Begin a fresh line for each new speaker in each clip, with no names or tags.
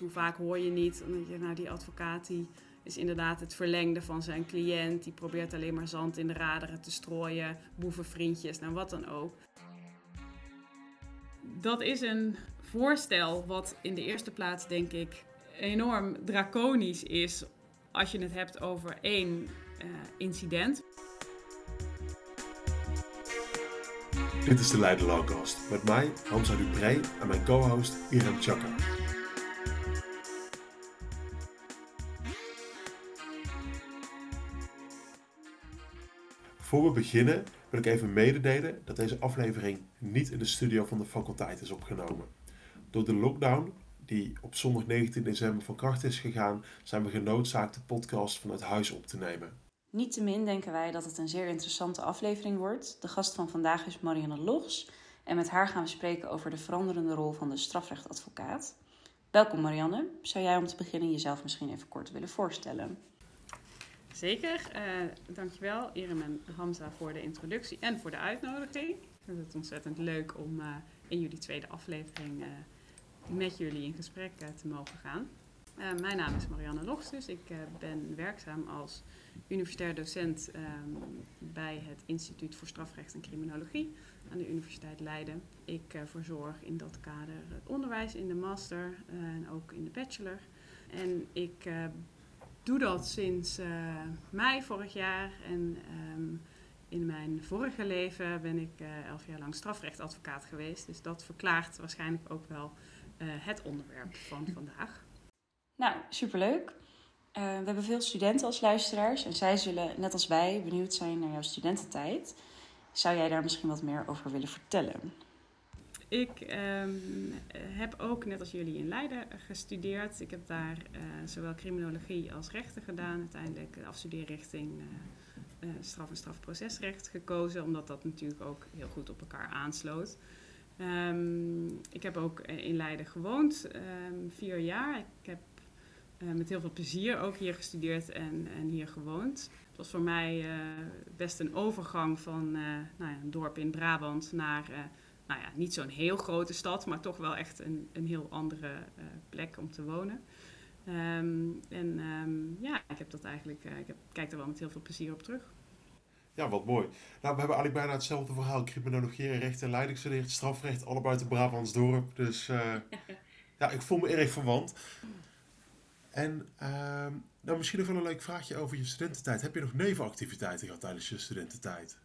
Hoe vaak hoor je niet, omdat je, nou, die advocaat die is inderdaad het verlengde van zijn cliënt. Die probeert alleen maar zand in de raderen te strooien, boevenvriendjes, nou wat dan ook. Dat is een voorstel wat in de eerste plaats, denk ik, enorm draconisch is als je het hebt over één uh, incident.
Dit is de Leiden Lawcast met mij, Hamza Dupré en mijn co-host Irem Chaka. Voor we beginnen wil ik even mededelen dat deze aflevering niet in de studio van de faculteit is opgenomen. Door de lockdown, die op zondag 19 december van kracht is gegaan, zijn we genoodzaakt de podcast vanuit huis op te nemen.
Niettemin denken wij dat het een zeer interessante aflevering wordt. De gast van vandaag is Marianne Logs en met haar gaan we spreken over de veranderende rol van de strafrechtadvocaat. Welkom Marianne. Zou jij om te beginnen jezelf misschien even kort willen voorstellen?
Zeker. Uh, dankjewel Irem en Hamza voor de introductie en voor de uitnodiging. Ik vind het ontzettend leuk om uh, in jullie tweede aflevering uh, met jullie in gesprek te mogen gaan. mijn naam is Marianne Logstus. Ik ben werkzaam als universitair docent um, bij het Instituut voor Strafrecht en Criminologie aan de Universiteit Leiden. Ik verzorg in dat kader het onderwijs in de master en ook in de bachelor. En ik doe dat sinds uh, mei vorig jaar. En um, in mijn vorige leven ben ik uh, elf jaar lang strafrechtadvocaat geweest. Dus dat verklaart waarschijnlijk ook wel uh, het onderwerp van vandaag.
Nou, superleuk. we hebben veel studenten als luisteraars en zij zullen, net als wij, benieuwd zijn naar jouw studententijd. Zou jij daar misschien wat meer over willen vertellen?
Ik um, heb ook, net als jullie, in Leiden gestudeerd. Ik heb daar uh, zowel criminologie als rechten gedaan. Uiteindelijk de afstudeerrichting uh, uh, straf- en strafprocesrecht gekozen, omdat dat natuurlijk ook heel goed op elkaar aansloot. Um, ik heb ook in Leiden gewoond, um, vier jaar. Ik heb met heel veel plezier ook hier gestudeerd en, en hier gewoond. Het was voor mij best een overgang van nou ja, een dorp in Brabant naar nou ja, niet zo'n heel grote stad, maar toch wel echt een, een heel andere uh, plek om te wonen. Um, en um, ja, ik heb dat eigenlijk, uh, ik heb, kijk er wel met heel veel plezier op terug.
Ja, wat mooi. Nou, we hebben eigenlijk bijna hetzelfde verhaal. Criminologie en recht en leiding gestudeerd, strafrecht, allebei uit Brabants dorp. Dus uh, ja, ik voel me erg verwant. En ehm, nou, misschien nog wel een leuk vraagje over je studententijd. Heb je nog nevenactiviteiten gehad tijdens je studententijd?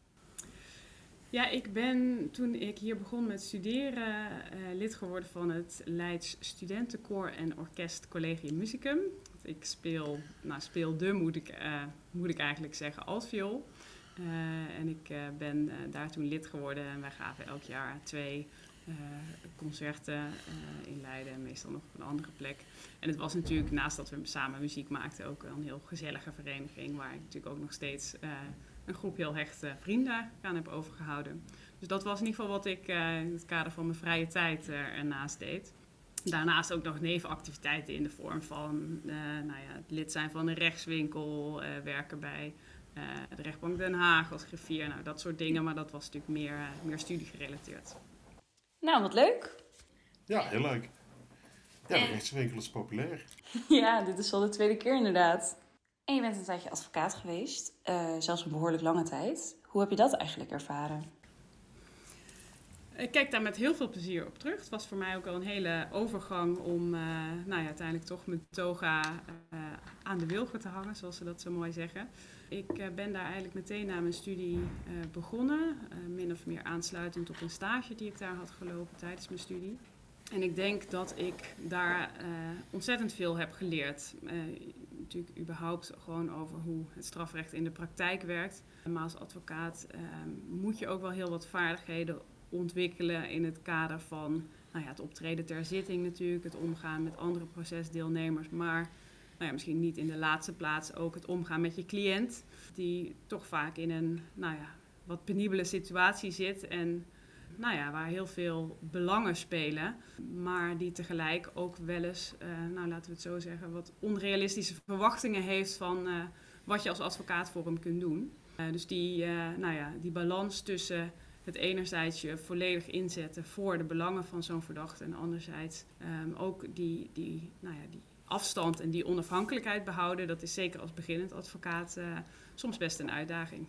Ja, ik ben toen ik hier begon met studeren uh, lid geworden van het Leids Studentenkoor en Orkest Collegium Musicum. Ik speel, nou speelde moet ik, uh, moet ik eigenlijk zeggen, altviool. Uh, en ik ben daar toen lid geworden en wij gaven elk jaar twee concerten in Leiden en meestal nog op een andere plek. En het was natuurlijk, naast dat we samen muziek maakten, ook een heel gezellige vereniging waar ik natuurlijk ook nog steeds een groep heel hechte vrienden aan heb overgehouden. Dus dat was in ieder geval wat ik uh, in het kader van mijn vrije tijd uh, ernaast deed. Daarnaast ook nog nevenactiviteiten in de vorm van uh, nou ja, het lid zijn van een rechtswinkel, werken bij de rechtbank Den Haag als griffier, nou, dat soort dingen. Maar dat was natuurlijk meer, meer studiegerelateerd.
Nou, wat leuk.
Ja, heel leuk. Ja, de rechtswinkel is populair.
ja, dit is al de tweede keer inderdaad. En je bent een tijdje advocaat geweest, uh, zelfs een behoorlijk lange tijd. Hoe heb je dat eigenlijk ervaren?
Ik kijk daar met heel veel plezier op terug. Het was voor mij ook al een hele overgang om uh, nou ja, uiteindelijk toch mijn toga uh, aan de wilgen te hangen, zoals ze dat zo mooi zeggen. Ik ben daar eigenlijk meteen na mijn studie begonnen, min of meer aansluitend op een stage die ik daar had gelopen tijdens mijn studie. En ik denk dat ik daar ontzettend veel heb geleerd natuurlijk überhaupt gewoon over hoe het strafrecht in de praktijk werkt. Maar als advocaat ehm, moet je ook wel heel wat vaardigheden ontwikkelen in het kader van nou ja, het optreden ter zitting natuurlijk, het omgaan met andere procesdeelnemers, maar nou ja, misschien niet in de laatste plaats ook het omgaan met je cliënt, die toch vaak in een nou ja, wat penibele situatie zit en nou ja, waar heel veel belangen spelen, maar die tegelijk ook wel eens, uh, nou laten we het zo zeggen, wat onrealistische verwachtingen heeft van uh, wat je als advocaat voor hem kunt doen. Uh, dus die, nou ja, die balans tussen het enerzijds je volledig inzetten voor de belangen van zo'n verdachte en anderzijds ehm, ook die, die, nou ja, die afstand en die onafhankelijkheid behouden, dat is zeker als beginnend advocaat soms best een uitdaging.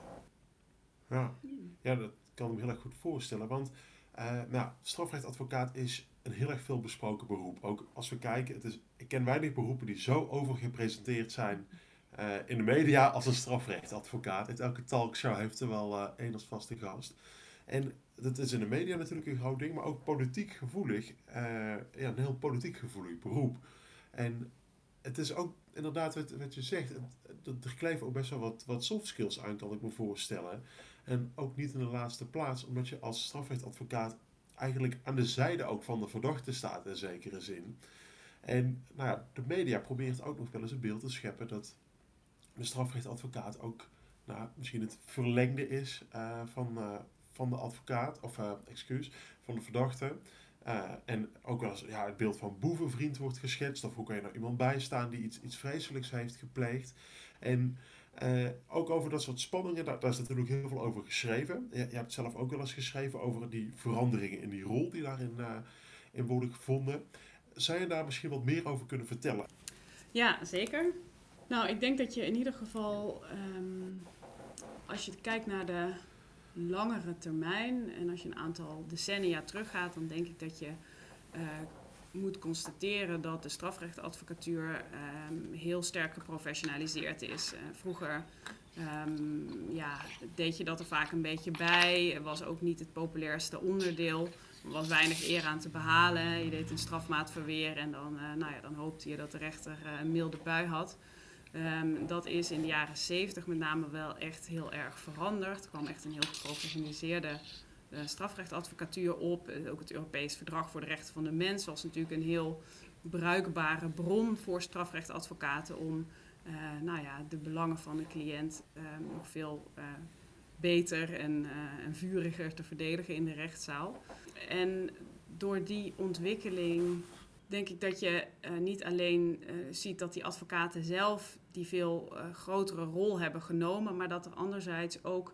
Ja. ja, dat kan me heel erg goed voorstellen. Want uh, nou, strafrechtadvocaat is een heel erg veel besproken beroep. Ook als we kijken, het is, ik ken weinig beroepen die zo overgepresenteerd zijn uh, in de media als een strafrechtadvocaat. In elke talkshow heeft er wel uh, één als vaste gast. En dat is in de media natuurlijk een groot ding, maar ook politiek gevoelig. ja, een heel politiek gevoelig beroep. En het is ook inderdaad wat, wat je zegt, er kleven ook best wel wat, wat soft skills aan, kan ik me voorstellen. En ook niet in de laatste plaats, omdat je als strafrechtadvocaat eigenlijk aan de zijde ook van de verdachte staat in zekere zin. En nou ja, de media probeert ook nog wel eens een beeld te scheppen dat de strafrechtadvocaat ook nou, misschien het verlengde is uh, van, uh, van de advocaat, of uh, excuus, van de verdachte. en ook wel eens ja, het beeld van boevenvriend wordt geschetst, of hoe kan je nou iemand bijstaan die iets, iets vreselijks heeft gepleegd. En uh, ook over dat soort spanningen, daar, is natuurlijk heel veel over geschreven. Je, je, hebt zelf ook wel eens geschreven over die veranderingen in die rol die daarin uh, in worden gevonden. Zou je daar misschien wat meer over kunnen vertellen?
Ja, zeker. Nou, ik denk dat je in ieder geval, um, als je kijkt naar de langere termijn en als je een aantal decennia teruggaat, dan denk ik dat je uh, moet constateren dat de strafrechtadvocatuur um, heel sterk geprofessionaliseerd is. Uh, vroeger um, ja, deed je dat er vaak een beetje bij. was ook niet het populairste onderdeel. Er was weinig eer aan te behalen. Je deed een strafmaatverweer en dan, uh, nou ja, dan hoopte je dat de rechter uh, een milde bui had. Um, dat is in de jaren 70 met name wel echt heel erg veranderd. Er kwam echt een heel geprofessionaliseerde strafrechtadvocatuur op. Uh, ook het Europees Verdrag voor de Rechten van de Mens was natuurlijk een heel bruikbare bron voor strafrechtadvocaten om uh, nou ja, de belangen van de cliënt nog veel beter en, en vuriger te verdedigen in de rechtszaal. En door die ontwikkeling denk ik dat je niet alleen ziet dat die advocaten zelf die veel grotere rol hebben genomen, maar dat er anderzijds ook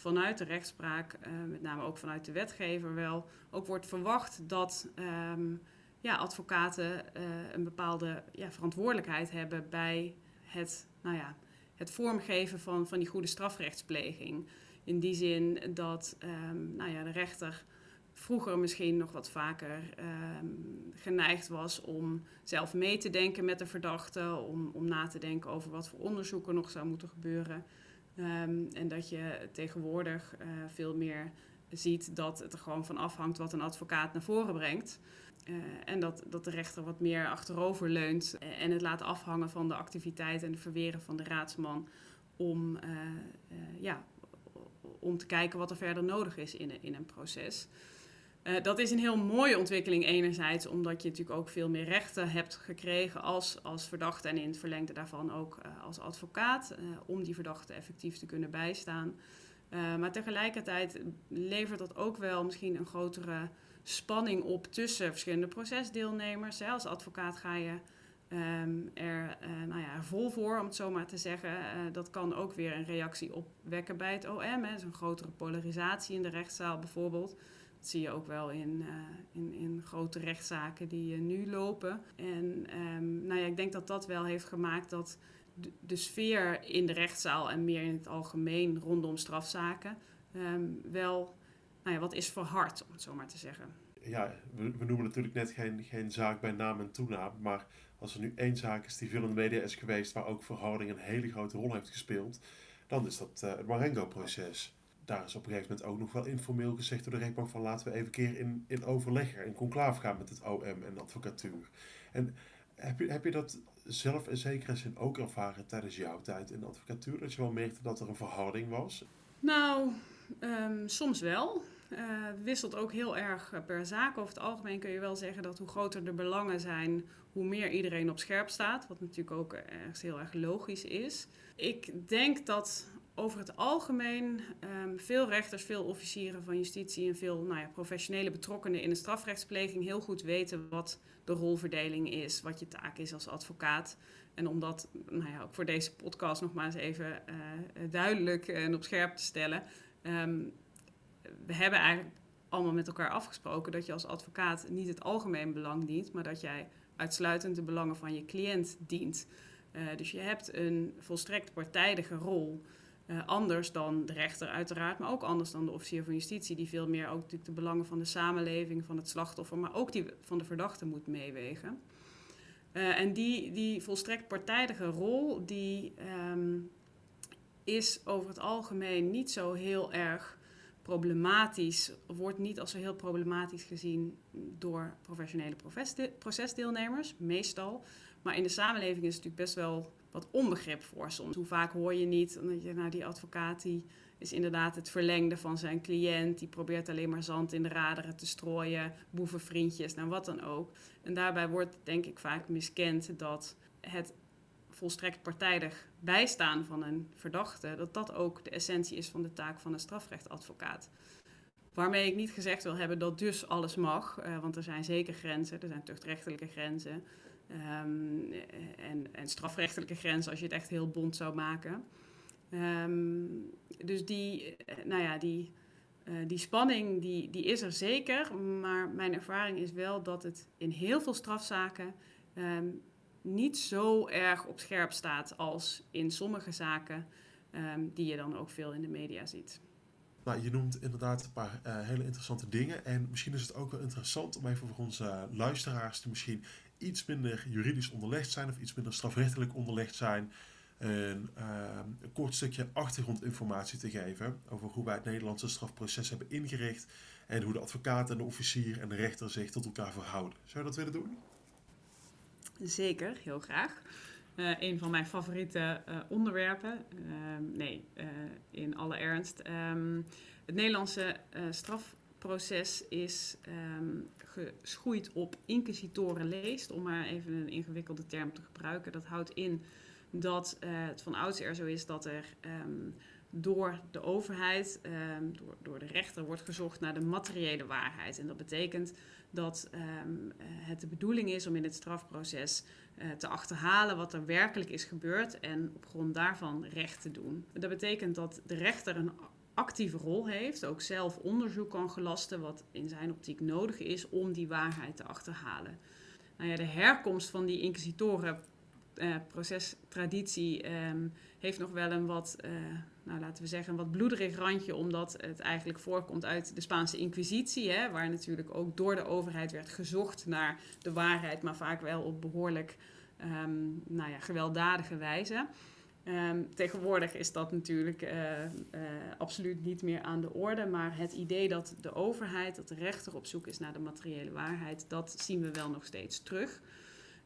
vanuit de rechtspraak, uh, met name ook vanuit de wetgever wel, ook wordt verwacht dat um, ja, advocaten uh, een bepaalde ja, verantwoordelijkheid hebben bij het, nou ja, het vormgeven van, van die goede strafrechtspleging. In die zin dat um, nou ja, de rechter vroeger misschien nog wat vaker um, geneigd was om zelf mee te denken met de verdachte, om, om na te denken over wat voor onderzoek er nog zou moeten gebeuren. Um, en dat je tegenwoordig uh, veel meer ziet dat het er gewoon van afhangt wat een advocaat naar voren brengt. Uh, en dat, dat de rechter wat meer achterover leunt en het laat afhangen van de activiteit en de verweren van de raadsman om, uh, ja, om te kijken wat er verder nodig is in, in een proces. Uh, dat is een heel mooie ontwikkeling enerzijds, omdat je natuurlijk ook veel meer rechten hebt gekregen als, als verdachte en in het verlengde daarvan ook uh, als advocaat, uh, om die verdachte effectief te kunnen bijstaan. maar tegelijkertijd levert dat ook wel misschien een grotere spanning op tussen verschillende procesdeelnemers. Als advocaat ga je um, er nou ja, vol voor, om het zo maar te zeggen. dat kan ook weer een reactie opwekken bij het OM. Hè. Dus een grotere polarisatie in de rechtszaal bijvoorbeeld. Dat zie je ook wel in, uh, in, in, grote rechtszaken die uh, nu lopen. En um, nou ja, ik denk dat dat wel heeft gemaakt dat de, sfeer in de rechtszaal en meer in het algemeen rondom strafzaken um, wel nou ja, wat is verhard, om het zo maar te zeggen.
Ja, we, noemen natuurlijk net geen, geen zaak bij naam en toenaam, maar als er nu één zaak is die veel in de media is geweest, waar ook verhouding een hele grote rol heeft gespeeld, dan is dat uh, het Marengo-proces daar is op een gegeven moment ook nog wel informeel gezegd door de rechtbank van laten we even keer in, in overleg, in conclaaf gaan met het OM en de advocatuur. En heb je, heb je dat zelf in zekere zin ook ervaren tijdens jouw tijd in de advocatuur? Dat je wel merkte dat er een verhouding was?
Nou, um, soms wel. Uh, wisselt ook heel erg per zaak. Over het algemeen kun je wel zeggen dat hoe groter de belangen zijn, hoe meer iedereen op scherp staat. Wat natuurlijk ook ergens heel erg logisch is. Ik denk dat over het algemeen um, veel rechters, veel officieren van justitie en veel nou ja, professionele betrokkenen in de strafrechtspleging heel goed weten wat de rolverdeling is, wat je taak is als advocaat. En om dat nou ja, ook voor deze podcast nog maar eens even uh, duidelijk en op scherp te stellen. Um, we hebben eigenlijk allemaal met elkaar afgesproken dat je als advocaat niet het algemeen belang dient, maar dat jij uitsluitend de belangen van je cliënt dient. Uh, dus je hebt een volstrekt partijdige rol. Uh, anders dan de rechter uiteraard, maar ook anders dan de officier van justitie, die veel meer ook natuurlijk de belangen van de samenleving, van het slachtoffer, maar ook die van de verdachte moet meewegen. Uh, en die, die volstrekt partijdige rol, die um, is over het algemeen niet zo heel erg problematisch, wordt niet als zo heel problematisch gezien door professionele procesdeelnemers, meestal. Maar in de samenleving is het natuurlijk best wel wat onbegrip voor soms. Hoe vaak hoor je niet dat je, nou, die advocaat die is inderdaad het verlengde van zijn cliënt. Die probeert alleen maar zand in de raderen te strooien, boevenvriendjes, nou wat dan ook. En daarbij wordt denk ik vaak miskend dat het volstrekt partijdig bijstaan van een verdachte, dat dat ook de essentie is van de taak van een strafrechtadvocaat. Waarmee ik niet gezegd wil hebben dat dus alles mag, uh, want er zijn zeker grenzen, er zijn tuchtrechtelijke grenzen um, en, en, strafrechtelijke grenzen als je het echt heel bond zou maken. Um, dus die, eh, nou ja, die, uh, die spanning die, die is er zeker, maar mijn ervaring is wel dat het in heel veel strafzaken um, niet zo erg op scherp staat als in sommige zaken die je dan ook veel in de media ziet.
Nou, je noemt inderdaad een paar uh, hele interessante dingen. En misschien is het ook wel interessant om even voor onze luisteraars die misschien iets minder juridisch onderlegd zijn of iets minder strafrechtelijk onderlegd zijn, een, uh, een kort stukje achtergrondinformatie te geven over hoe wij het Nederlandse strafproces hebben ingericht en hoe de advocaat en de officier en de rechter zich tot elkaar verhouden. Zou je dat willen doen?
Zeker, heel graag. Uh, een van mijn favoriete uh, onderwerpen. Uh, nee, eh, in alle ernst. Um, het Nederlandse strafproces is um, geschoeid op inquisitorenleest, om maar even een ingewikkelde term te gebruiken. Dat houdt in dat het van oudsher zo is dat er um, door de overheid, door, door de rechter, wordt gezocht naar de materiële waarheid. En dat betekent dat um, het de bedoeling is om in het strafproces uh, te achterhalen wat er werkelijk is gebeurd en op grond daarvan recht te doen. Dat betekent dat de rechter een actieve rol heeft, ook zelf onderzoek kan gelasten wat in zijn optiek nodig is om die waarheid te achterhalen. Nou ja, de herkomst van die inquisitoren procestraditie um, heeft nog wel een wat, uh, nou, laten we zeggen, een wat bloederig randje, omdat het eigenlijk voorkomt uit de Spaanse Inquisitie, hè, waar natuurlijk ook door de overheid werd gezocht naar de waarheid, maar vaak wel op behoorlijk um, nou ja, gewelddadige wijze. Um, tegenwoordig is dat natuurlijk uh, uh, absoluut niet meer aan de orde, maar het idee dat de overheid, dat de rechter op zoek is naar de materiële waarheid, dat zien we wel nog steeds terug.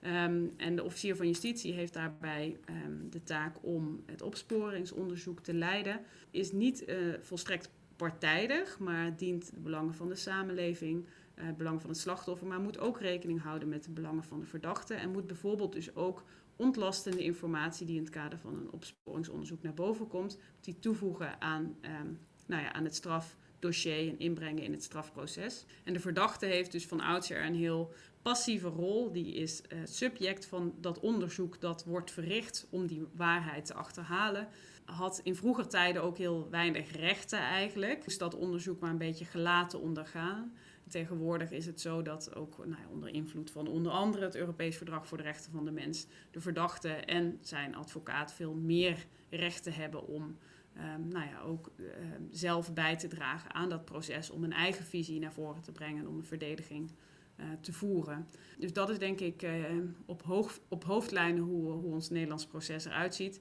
Um, en de officier van justitie heeft daarbij um, de taak om het opsporingsonderzoek te leiden. Is niet uh, volstrekt partijdig, maar dient de belangen van de samenleving, het belang van het slachtoffer, maar moet ook rekening houden met de belangen van de verdachte. En moet bijvoorbeeld dus ook ontlastende informatie die in het kader van een opsporingsonderzoek naar boven komt, die toevoegen aan, um, nou ja, aan het strafdossier en inbrengen in het strafproces. En de verdachte heeft dus van oudsher een heel passieve rol, die is uh, subject van dat onderzoek dat wordt verricht om die waarheid te achterhalen. Had in vroeger tijden ook heel weinig rechten eigenlijk. Dus dat onderzoek maar een beetje gelaten ondergaan. Tegenwoordig is het zo dat ook nou ja, onder invloed van onder andere het Europees Verdrag voor de Rechten van de Mens, de verdachte en zijn advocaat veel meer rechten hebben om um, nou ja, ook uh, zelf bij te dragen aan dat proces, om een eigen visie naar voren te brengen, om een verdediging uh, te voeren. Dus dat is denk ik uh, op, hoog, op hoofdlijnen hoe, hoe ons Nederlands proces eruit ziet.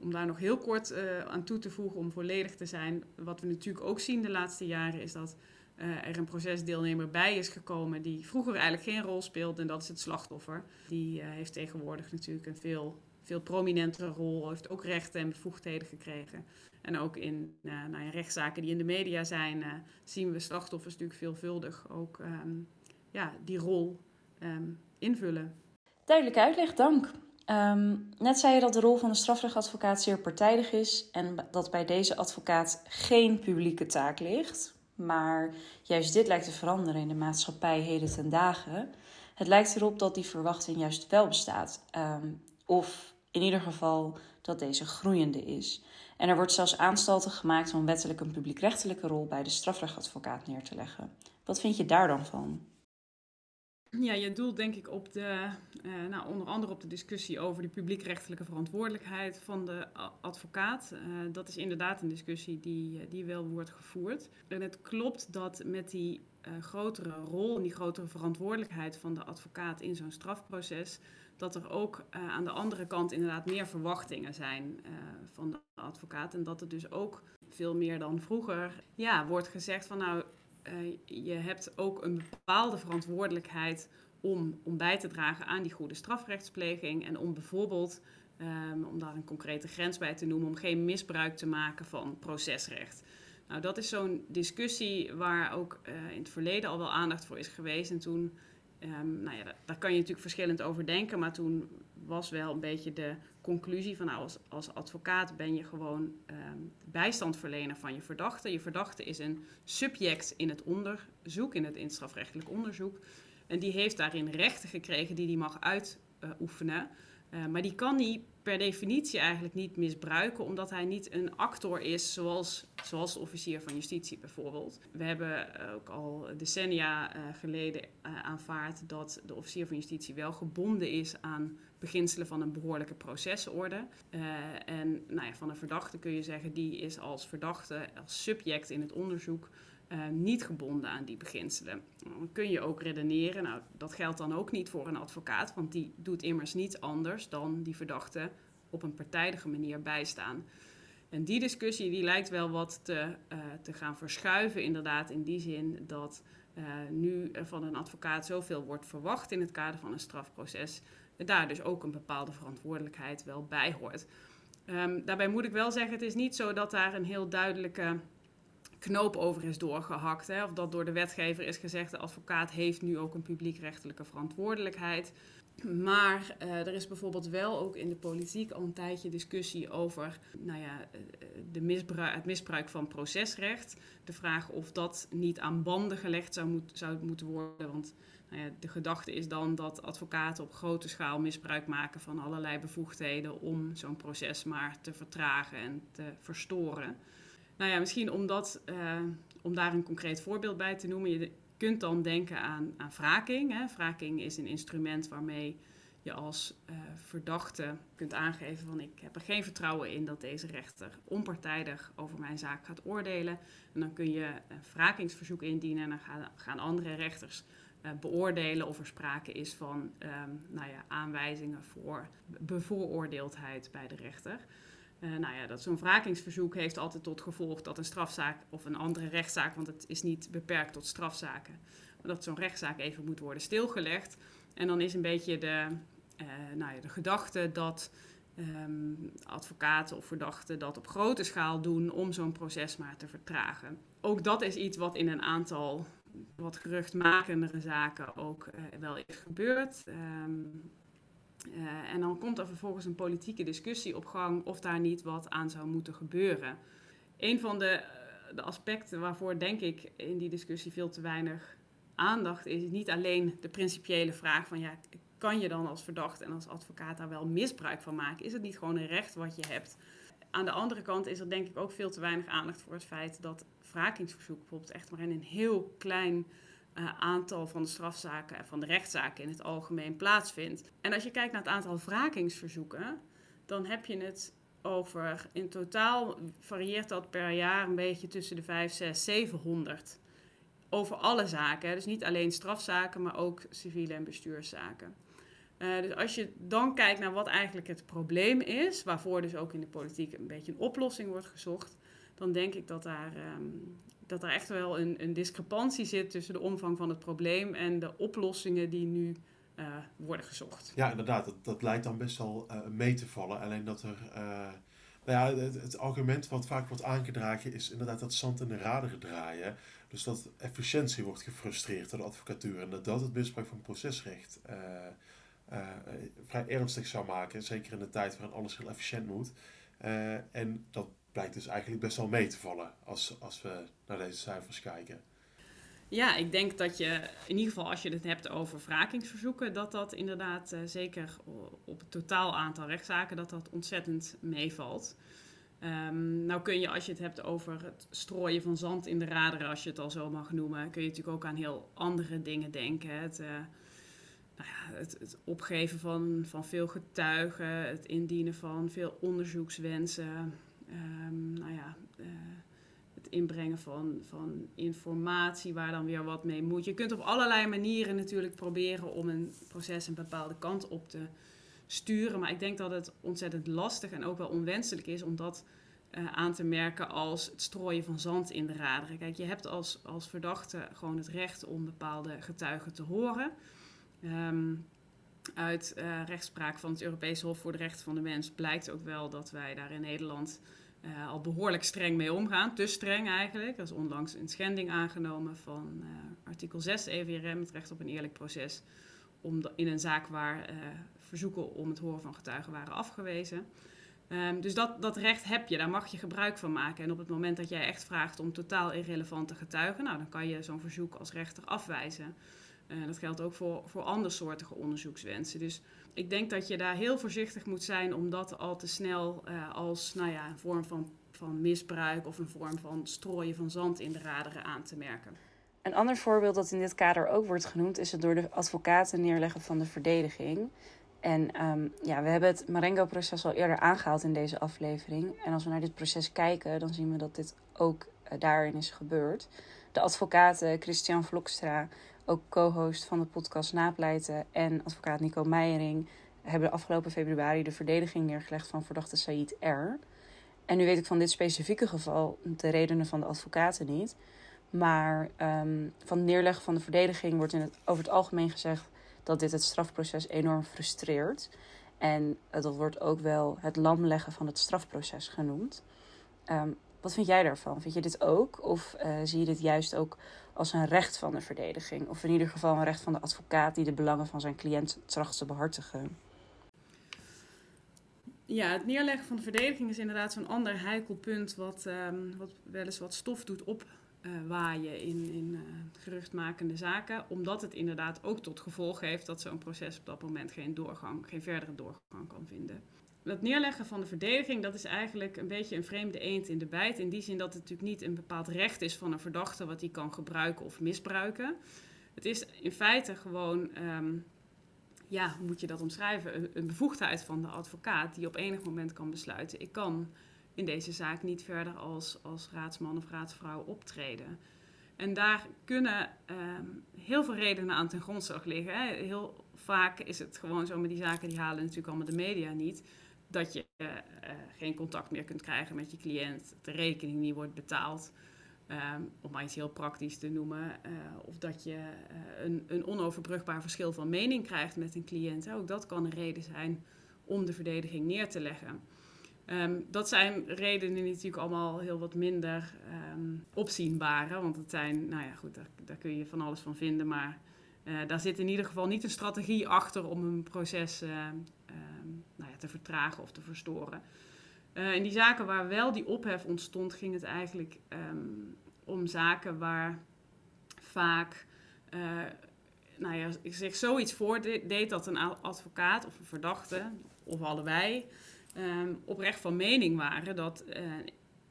Om daar nog heel kort uh, aan toe te voegen om volledig te zijn. Wat we natuurlijk ook zien de laatste jaren is dat er een procesdeelnemer bij is gekomen die vroeger eigenlijk geen rol speelde en dat is het slachtoffer. Die heeft tegenwoordig natuurlijk een veel, veel prominentere rol, heeft ook rechten en bevoegdheden gekregen. En ook in nou ja, rechtszaken die in de media zijn, zien we slachtoffers natuurlijk veelvuldig ook um, ja, die rol um, invullen.
Duidelijke uitleg, dank. Um, net zei je dat de rol van de strafrechtadvocaat zeer partijdig is en dat bij deze advocaat geen publieke taak ligt. Maar juist dit lijkt te veranderen in de maatschappij heden ten dagen. Het lijkt erop dat die verwachting juist wel bestaat. Um, of In ieder geval dat deze groeiende is. En er wordt zelfs aanstalten gemaakt om wettelijk een publiekrechtelijke rol bij de strafrechtadvocaat neer te leggen. Wat vind je daar dan van?
Ja, je doelt denk ik op de, uh, nou, onder andere op de discussie over de publiekrechtelijke verantwoordelijkheid van de advocaat. Uh, dat is inderdaad een discussie die, die wel wordt gevoerd. En het klopt dat met die grotere rol en die grotere verantwoordelijkheid van de advocaat in zo'n strafproces, dat er ook aan de andere kant inderdaad meer verwachtingen zijn van de advocaat. En dat er dus ook veel meer dan vroeger ja, wordt gezegd van nou uh, je hebt ook een bepaalde verantwoordelijkheid om, om bij te dragen aan die goede strafrechtspleging. En om bijvoorbeeld, um, om daar een concrete grens bij te noemen, om geen misbruik te maken van procesrecht. Nou, dat is zo'n discussie waar ook uh, in het verleden al wel aandacht voor is geweest. En toen, um, nou ja, daar kan je natuurlijk verschillend over denken, maar toen was wel een beetje de conclusie van nou, als, advocaat ben je gewoon um, bijstandverlener van je verdachte. Je verdachte is een subject in het onderzoek, in het instrafrechtelijk onderzoek. En die heeft daarin rechten gekregen die hij mag uitoefenen. Uh, maar die kan niet per definitie eigenlijk niet misbruiken, omdat hij niet een actor is zoals, zoals de officier van justitie bijvoorbeeld. We hebben ook al decennia uh, geleden aanvaard dat de officier van justitie wel gebonden is aan beginselen van een behoorlijke procesorde. Uh, en nou ja, van een verdachte kun je zeggen, die is als verdachte, als subject in het onderzoek uh, niet gebonden aan die beginselen. Dan kun je ook redeneren, nou dat geldt dan ook niet voor een advocaat, want die doet immers niet anders dan die verdachte op een partijdige manier bijstaan. En die discussie die lijkt wel wat te, uh, te gaan verschuiven, inderdaad, in die zin dat nu van een advocaat zoveel wordt verwacht in het kader van een strafproces, daar dus ook een bepaalde verantwoordelijkheid wel bij hoort. Um, daarbij moet ik wel zeggen, het is niet zo dat daar een heel duidelijke knoop over is doorgehakt. Hè, of dat door de wetgever is gezegd, de advocaat heeft nu ook een publiekrechtelijke verantwoordelijkheid. Maar uh, er is bijvoorbeeld wel ook in de politiek al een tijdje discussie over nou ja, eh, de misbruik, het misbruik van procesrecht. De vraag of dat niet aan banden gelegd zou, moet, zou moeten worden. Want de gedachte is dan dat advocaten op grote schaal misbruik maken van allerlei bevoegdheden om zo'n proces maar te vertragen en te verstoren. Nou ja, misschien om, dat, uh, om daar een concreet voorbeeld bij te noemen. Je kunt dan denken aan, aan wraking. Hè. Wraking is een instrument waarmee je als uh, verdachte kunt aangeven van ik heb er geen vertrouwen in dat deze rechter onpartijdig over mijn zaak gaat oordelen. En dan kun je een wrakingsverzoek indienen en dan gaan andere rechters uh, beoordelen of er sprake is van um, nou ja, aanwijzingen voor bevooroordeeldheid bij de rechter. Uh, nou ja, dat zo'n wrakingsverzoek heeft altijd tot gevolg dat een strafzaak of een andere rechtszaak, want het is niet beperkt tot strafzaken, dat zo'n rechtszaak even moet worden stilgelegd. En dan is een beetje de, uh, nou ja, de gedachte dat um, advocaten of verdachten dat op grote schaal doen om zo'n proces maar te vertragen. Ook dat is iets wat in een aantal wat geruchtmakendere zaken ook uh, wel is gebeurd. Um, uh, en dan komt er vervolgens een politieke discussie op gang of daar niet wat aan zou moeten gebeuren. Een van de, de aspecten waarvoor denk ik in die discussie veel te weinig aandacht is, is niet alleen de principiële vraag van ja, kan je dan als verdachte en als advocaat daar wel misbruik van maken? Is het niet gewoon een recht wat je hebt? Aan de andere kant is er denk ik ook veel te weinig aandacht voor het feit dat wrakingsverzoek bijvoorbeeld echt maar in een heel klein uh, aantal van de strafzaken en van de rechtszaken in het algemeen plaatsvindt. En als je kijkt naar het aantal wrakingsverzoeken, dan heb je het over, in totaal varieert dat per jaar een beetje tussen de 5, 6, 700. Over alle zaken, dus niet alleen strafzaken, maar ook civiele en bestuurszaken. Uh, dus als je dan kijkt naar wat eigenlijk het probleem is, waarvoor dus ook in de politiek een beetje een oplossing wordt gezocht, dan denk ik dat daar um, dat er echt wel een, een, discrepantie zit tussen de omvang van het probleem en de oplossingen die nu uh, worden gezocht.
Ja, inderdaad. Dat, dat lijkt dan best wel uh, mee te vallen. Alleen dat er. Uh, nou ja, het, het, argument wat vaak wordt aangedragen is inderdaad dat zand in de raderen draaien. Dus dat efficiëntie wordt gefrustreerd door de advocatuur. En dat dat het misbruik van procesrecht vrij ernstig zou maken. Zeker in de tijd waarin alles heel efficiënt moet. en dat blijkt dus eigenlijk best wel mee te vallen als, als we naar deze cijfers kijken.
Ja, ik denk dat je in ieder geval als je het hebt over wrakingsverzoeken, dat dat inderdaad uh, zeker op het totaal aantal rechtszaken, dat dat ontzettend meevalt. Um, nou kun je als je het hebt over het strooien van zand in de raderen, als je het al zo mag noemen, kun je natuurlijk ook aan heel andere dingen denken. Het, uh, nou ja, het, het, opgeven van, van veel getuigen, het indienen van veel onderzoekswensen. Um, nou ja, uh, het inbrengen van, van informatie waar dan weer wat mee moet. Je kunt op allerlei manieren natuurlijk proberen om een proces een bepaalde kant op te sturen. Maar ik denk dat het ontzettend lastig en ook wel onwenselijk is om dat uh, aan te merken als het strooien van zand in de raderen. Kijk, je hebt als, als verdachte gewoon het recht om bepaalde getuigen te horen. Um, uit uh, rechtspraak van het Europese Hof voor de Rechten van de Mens blijkt ook wel dat wij daar in Nederland uh, al behoorlijk streng mee omgaan. Te streng eigenlijk. Dat is onlangs een schending aangenomen van uh, artikel 6 EVRM, het recht op een eerlijk proces. Om in een zaak waar uh, verzoeken om het horen van getuigen waren afgewezen. Um, dus dat, dat recht heb je, daar mag je gebruik van maken. En op het moment dat jij echt vraagt om totaal irrelevante getuigen, nou, dan kan je zo'n verzoek als rechter afwijzen. Uh, dat geldt ook voor, voor andersoortige onderzoekswensen. Dus ik denk dat je daar heel voorzichtig moet zijn om dat al te snel uh, als nou ja, een vorm van, van misbruik of een vorm van strooien van zand in de raderen aan te merken.
Een ander voorbeeld dat in dit kader ook wordt genoemd is het door de advocaten neerleggen van de verdediging. En um, ja, we hebben het Marengo-proces al eerder aangehaald in deze aflevering. En als we naar dit proces kijken, dan zien we dat dit ook uh, daarin is gebeurd. De advocaten Christian Vlokstra, ook co-host van de podcast Napleiten, en advocaat Nico Meijering hebben afgelopen februari de verdediging neergelegd van verdachte Said R. En nu weet ik van dit specifieke geval de redenen van de advocaten niet. Maar um, van het neerleggen van de verdediging wordt in het, over het algemeen gezegd dat dit het strafproces enorm frustreert. En dat wordt ook wel het lamleggen van het strafproces genoemd. Um, wat vind jij daarvan? Vind je dit ook? Of uh, zie je dit juist ook als een recht van de verdediging? Of in ieder geval een recht van de advocaat die de belangen van zijn cliënt tracht te behartigen?
Ja, het neerleggen van de verdediging is inderdaad zo'n ander heikel punt, wat, um, wat wel eens wat stof doet opwaaien uh, in, in uh, geruchtmakende zaken. Omdat het inderdaad ook tot gevolg heeft dat zo'n proces op dat moment geen doorgang, geen verdere doorgang kan vinden. Dat neerleggen van de verdediging, dat is eigenlijk een beetje een vreemde eend in de bijt. In die zin dat het natuurlijk niet een bepaald recht is van een verdachte wat hij kan gebruiken of misbruiken. Het is in feite gewoon um, ja, hoe moet je dat omschrijven? Een, bevoegdheid van de advocaat die op enig moment kan besluiten: ik kan in deze zaak niet verder als, als raadsman of raadsvrouw optreden. En daar kunnen um, heel veel redenen aan ten grondslag liggen. Hè. Heel vaak is het gewoon zo met die zaken, die halen natuurlijk allemaal de media niet. Dat je uh, uh, geen contact meer kunt krijgen met je cliënt, de rekening niet wordt betaald. Um, om maar iets heel praktisch te noemen. Uh, of dat je een, een, onoverbrugbaar verschil van mening krijgt met een cliënt. Ook dat kan een reden zijn om de verdediging neer te leggen. Um, dat zijn redenen die natuurlijk allemaal heel wat minder um, opzienbare. Want het zijn, nou ja, goed, daar, kun je van alles van vinden. Maar daar zit in ieder geval niet een strategie achter om een proces te vertragen of te verstoren. Uh, in die zaken waar wel die ophef ontstond, ging het eigenlijk um, om zaken waar vaak, uh, nou ja, ik zoiets voordeed dat een advocaat of een verdachte, of allebei, um, oprecht van mening waren dat uh,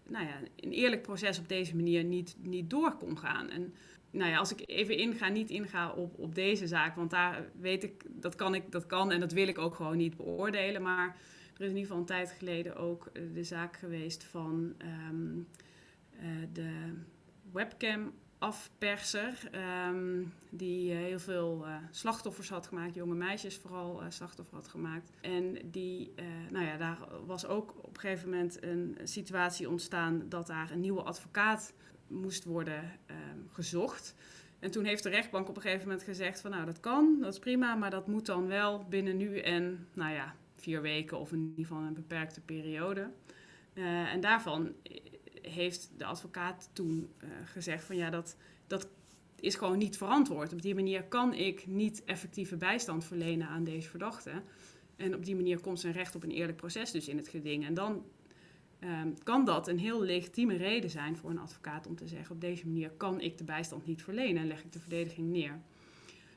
nou ja, een eerlijk proces op deze manier niet, niet door kon gaan. En nou ja, als ik even inga, niet inga op, op deze zaak, want daar weet ik, dat kan ik, dat kan en dat wil ik ook gewoon niet beoordelen, maar er is in ieder geval een tijd geleden ook de zaak geweest van um, uh, de webcam afperser. Um, die uh, heel veel slachtoffers had gemaakt, jonge meisjes vooral uh, slachtoffer had gemaakt. En die, nou ja, daar was ook op een gegeven moment een situatie ontstaan dat daar een nieuwe advocaat moest worden um, gezocht. En toen heeft de rechtbank op een gegeven moment gezegd van nou dat kan, dat is prima, maar dat moet dan wel binnen nu en nou ja, vier weken of in ieder geval een beperkte periode. Uh, en daarvan heeft de advocaat toen uh, gezegd van ja, dat, dat is gewoon niet verantwoord. Op die manier kan ik niet effectieve bijstand verlenen aan deze verdachte. En op die manier komt zijn recht op een eerlijk proces dus in het geding. En dan ehm, kan dat een heel legitieme reden zijn voor een advocaat om te zeggen: op deze manier kan ik de bijstand niet verlenen en leg ik de verdediging neer.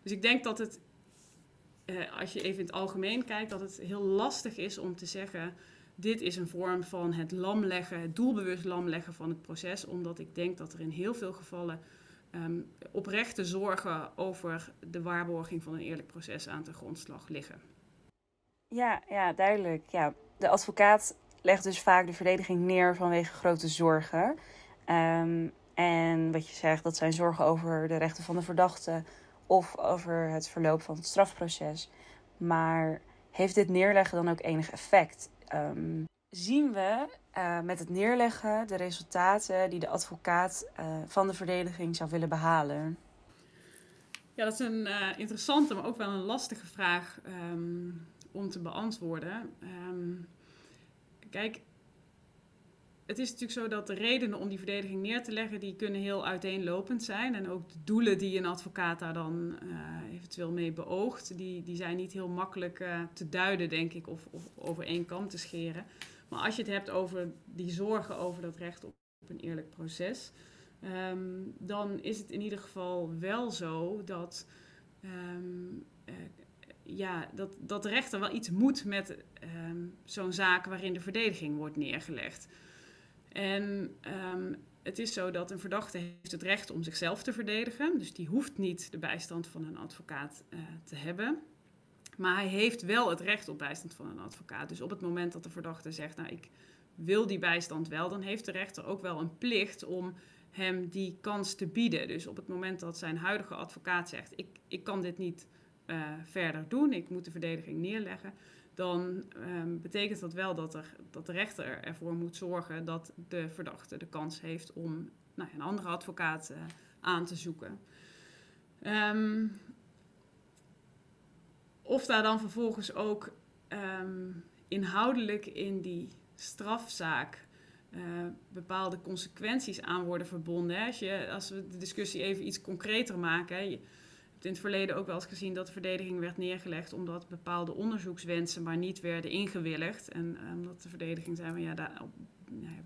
Dus ik denk dat het, eh, als je even in het algemeen kijkt, dat het heel lastig is om te zeggen: dit is een vorm van het lamleggen, het doelbewust lamleggen van het proces, omdat ik denk dat er in heel veel gevallen um, oprechte zorgen over de waarborging van een eerlijk proces aan de grondslag liggen.
Ja, ja, duidelijk. Ja. De advocaat legt dus vaak de verdediging neer vanwege grote zorgen. Um, en wat je zegt, dat zijn zorgen over de rechten van de verdachte of over het verloop van het strafproces. Maar heeft dit neerleggen dan ook enig effect? Um, zien we uh, met het neerleggen de resultaten die de advocaat uh, van de verdediging zou willen behalen?
Ja, dat is een uh, interessante, maar ook wel een lastige vraag um, om te beantwoorden. Kijk, het is natuurlijk zo dat de redenen om die verdediging neer te leggen, die kunnen heel uiteenlopend zijn. En ook de doelen die een advocaat daar dan uh, eventueel mee beoogt, die, die zijn niet heel makkelijk uh, te duiden, denk ik, of, of over één kam te scheren. Maar als je het hebt over die zorgen over dat recht op, een eerlijk proces, um, dan is het in ieder geval wel zo dat, um, uh, ja, dat, dat de rechter wel iets moet met um, zo'n zaak waarin de verdediging wordt neergelegd. En um, het is zo dat een verdachte heeft het recht om zichzelf te verdedigen. Dus die hoeft niet de bijstand van een advocaat uh, te hebben. Maar hij heeft wel het recht op bijstand van een advocaat. Dus op het moment dat de verdachte zegt, nou ik wil die bijstand wel, dan heeft de rechter ook wel een plicht om hem die kans te bieden. Dus op het moment dat zijn huidige advocaat zegt, ik, ik kan dit niet uh, verder doen, ik moet de verdediging neerleggen, dan um, betekent dat wel dat, er, dat de rechter ervoor moet zorgen dat de verdachte de kans heeft om nou, een andere advocaat uh, aan te zoeken. Um, of daar dan vervolgens ook um, inhoudelijk in die strafzaak uh, bepaalde consequenties aan worden verbonden. Hè. Als, je, als we de discussie even iets concreter maken. Hè. In het verleden ook wel eens gezien dat de verdediging werd neergelegd omdat bepaalde onderzoekswensen maar niet werden ingewilligd. En omdat de verdediging zei, maar ja, daar,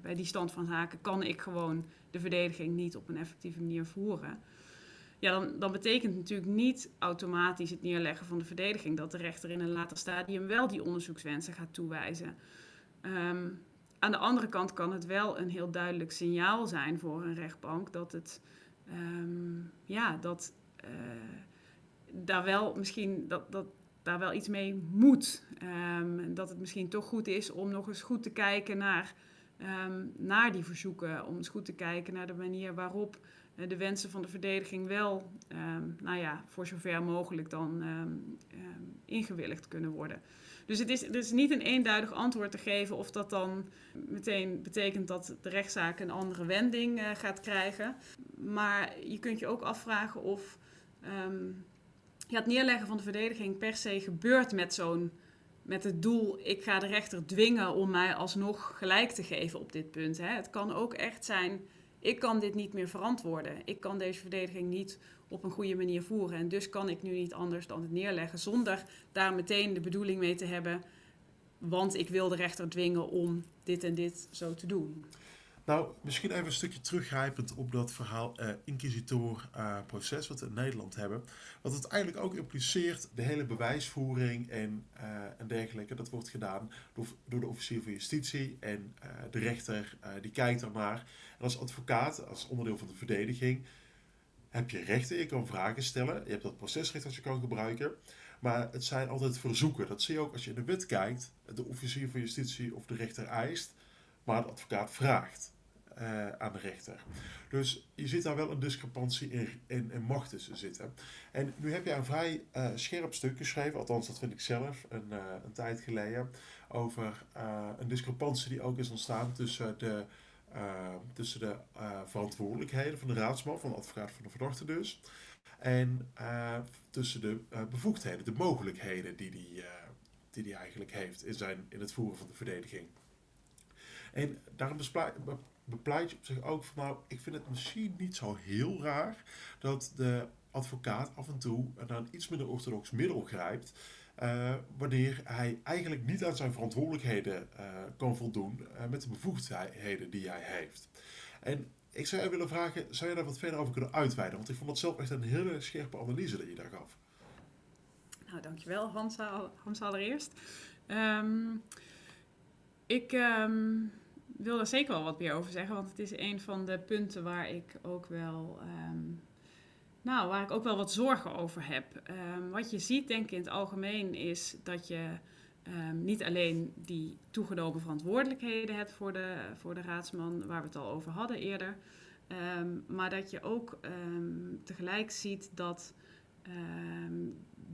bij die stand van zaken kan ik gewoon de verdediging niet op een effectieve manier voeren ja, dan, dan betekent natuurlijk niet automatisch het neerleggen van de verdediging dat de rechter in een later stadium wel die onderzoekswensen gaat toewijzen. Um, aan de andere kant kan het wel een heel duidelijk signaal zijn voor een rechtbank dat het, um, ja, dat uh, daar wel misschien dat, dat daar wel iets mee moet. Um, dat het misschien toch goed is om nog eens goed te kijken naar, um, naar die verzoeken, om eens goed te kijken naar de manier waarop de wensen van de verdediging wel, um, nou ja, voor zover mogelijk dan ingewilligd kunnen worden. Dus het is, het is niet een eenduidig antwoord te geven of dat dan meteen betekent dat de rechtszaak een andere wending uh, gaat krijgen. Maar je kunt je ook afvragen of ja, het neerleggen van de verdediging per se gebeurt met zo'n met het doel, ik ga de rechter dwingen om mij alsnog gelijk te geven op dit punt. Hè. Het kan ook echt zijn ik kan dit niet meer verantwoorden. Ik kan deze verdediging niet op een goede manier voeren. En dus kan ik nu niet anders dan het neerleggen zonder daar meteen de bedoeling mee te hebben. Want ik wil de rechter dwingen om dit en dit zo te doen.
Nou, misschien even een stukje teruggrijpend op dat verhaal uh, inquisitor-proces uh, wat we in Nederland hebben. Wat het eigenlijk ook impliceert, de hele bewijsvoering en, uh, en dergelijke, dat wordt gedaan door, door de officier van justitie en de rechter die kijkt ernaar. En als advocaat, als onderdeel van de verdediging, heb je rechten, je kan vragen stellen, je hebt dat procesrecht dat je kan gebruiken. Maar het zijn altijd verzoeken. Dat zie je ook als je in de wet kijkt, de officier van justitie of de rechter eist, maar de advocaat vraagt uh, aan de rechter. Dus je ziet daar wel een discrepantie in, in, macht tussen zitten. En nu heb je een vrij uh, scherp stuk geschreven, althans dat vind ik zelf, een, uh, een tijd geleden, over een discrepantie die ook is ontstaan tussen de, tussen de verantwoordelijkheden van de raadsman, van de advocaat van de verdachte dus, en tussen de bevoegdheden, de mogelijkheden die die, die die eigenlijk heeft in, zijn, in het voeren van de verdediging. En daarom bepleit je op zich ook van nou, ik vind het misschien niet zo heel raar dat de advocaat af en toe naar een iets minder orthodox middel grijpt Uh, wanneer hij eigenlijk niet aan zijn verantwoordelijkheden uh, kan voldoen uh, met de bevoegdheden die hij heeft. En ik zou je willen vragen, zou je daar wat verder over kunnen uitweiden? Want ik vond het zelf echt een hele scherpe analyse dat je daar gaf.
Nou, dankjewel Hans, Hans allereerst. Um, ik um, wil er zeker wel wat meer over zeggen, want het is een van de punten waar ik ook wel, um, nou, waar ik ook wel wat zorgen over heb. wat je ziet, denk ik in het algemeen, is dat je niet alleen die toegenomen verantwoordelijkheden hebt voor de, voor de raadsman, waar we het al over hadden eerder, maar dat je ook tegelijk ziet dat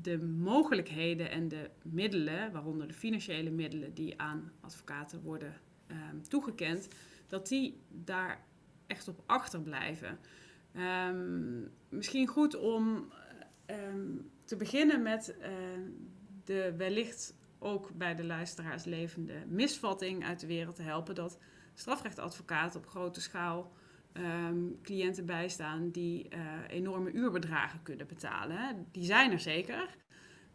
de mogelijkheden en de middelen, waaronder de financiële middelen die aan advocaten worden um, toegekend, dat die daar echt op achterblijven. Um, misschien goed om um, te beginnen met uh, de wellicht ook bij de luisteraars levende misvatting uit de wereld te helpen dat strafrechtadvocaten op grote schaal cliënten bijstaan die uh, enorme uurbedragen kunnen betalen. Die zijn er zeker.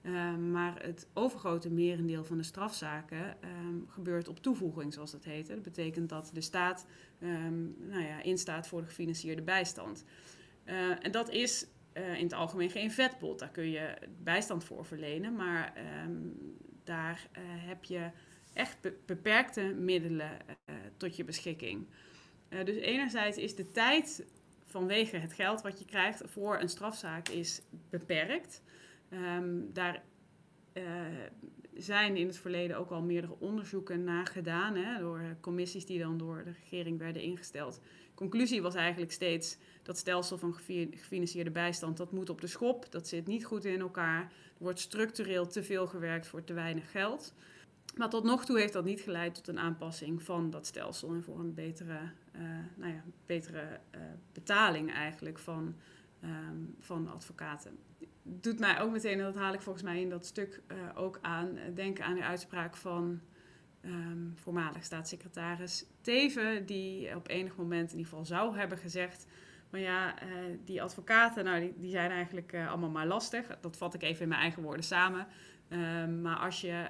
Um, maar het overgrote merendeel van de strafzaken um, gebeurt op toevoeging, zoals dat heet. Dat betekent dat de staat nou ja, instaat voor de gefinancierde bijstand. Uh, en dat is uh, in het algemeen geen vetpot. Daar kun je bijstand voor verlenen, maar daar heb je echt be beperkte middelen tot je beschikking. Dus enerzijds is de tijd vanwege het geld wat je krijgt voor een strafzaak is beperkt. Um, daar uh, zijn in het verleden ook al meerdere onderzoeken naar gedaan hè, door commissies die dan door de regering werden ingesteld. Conclusie was eigenlijk steeds dat stelsel van gefinancierde bijstand dat moet op de schop, dat zit niet goed in elkaar. Er wordt structureel te veel gewerkt voor te weinig geld. Maar tot nog toe heeft dat niet geleid tot een aanpassing van dat stelsel en voor een betere, uh, nou ja, betere betaling eigenlijk van, um, van advocaten. Doet mij ook meteen, en dat haal ik volgens mij in dat stuk uh, ook aan, denken aan de uitspraak van um, voormalig staatssecretaris Teven, die op enig moment in ieder geval zou hebben gezegd. Maar ja, die advocaten, nou, die, die zijn eigenlijk allemaal maar lastig. Dat vat ik even in mijn eigen woorden samen. Um, maar als je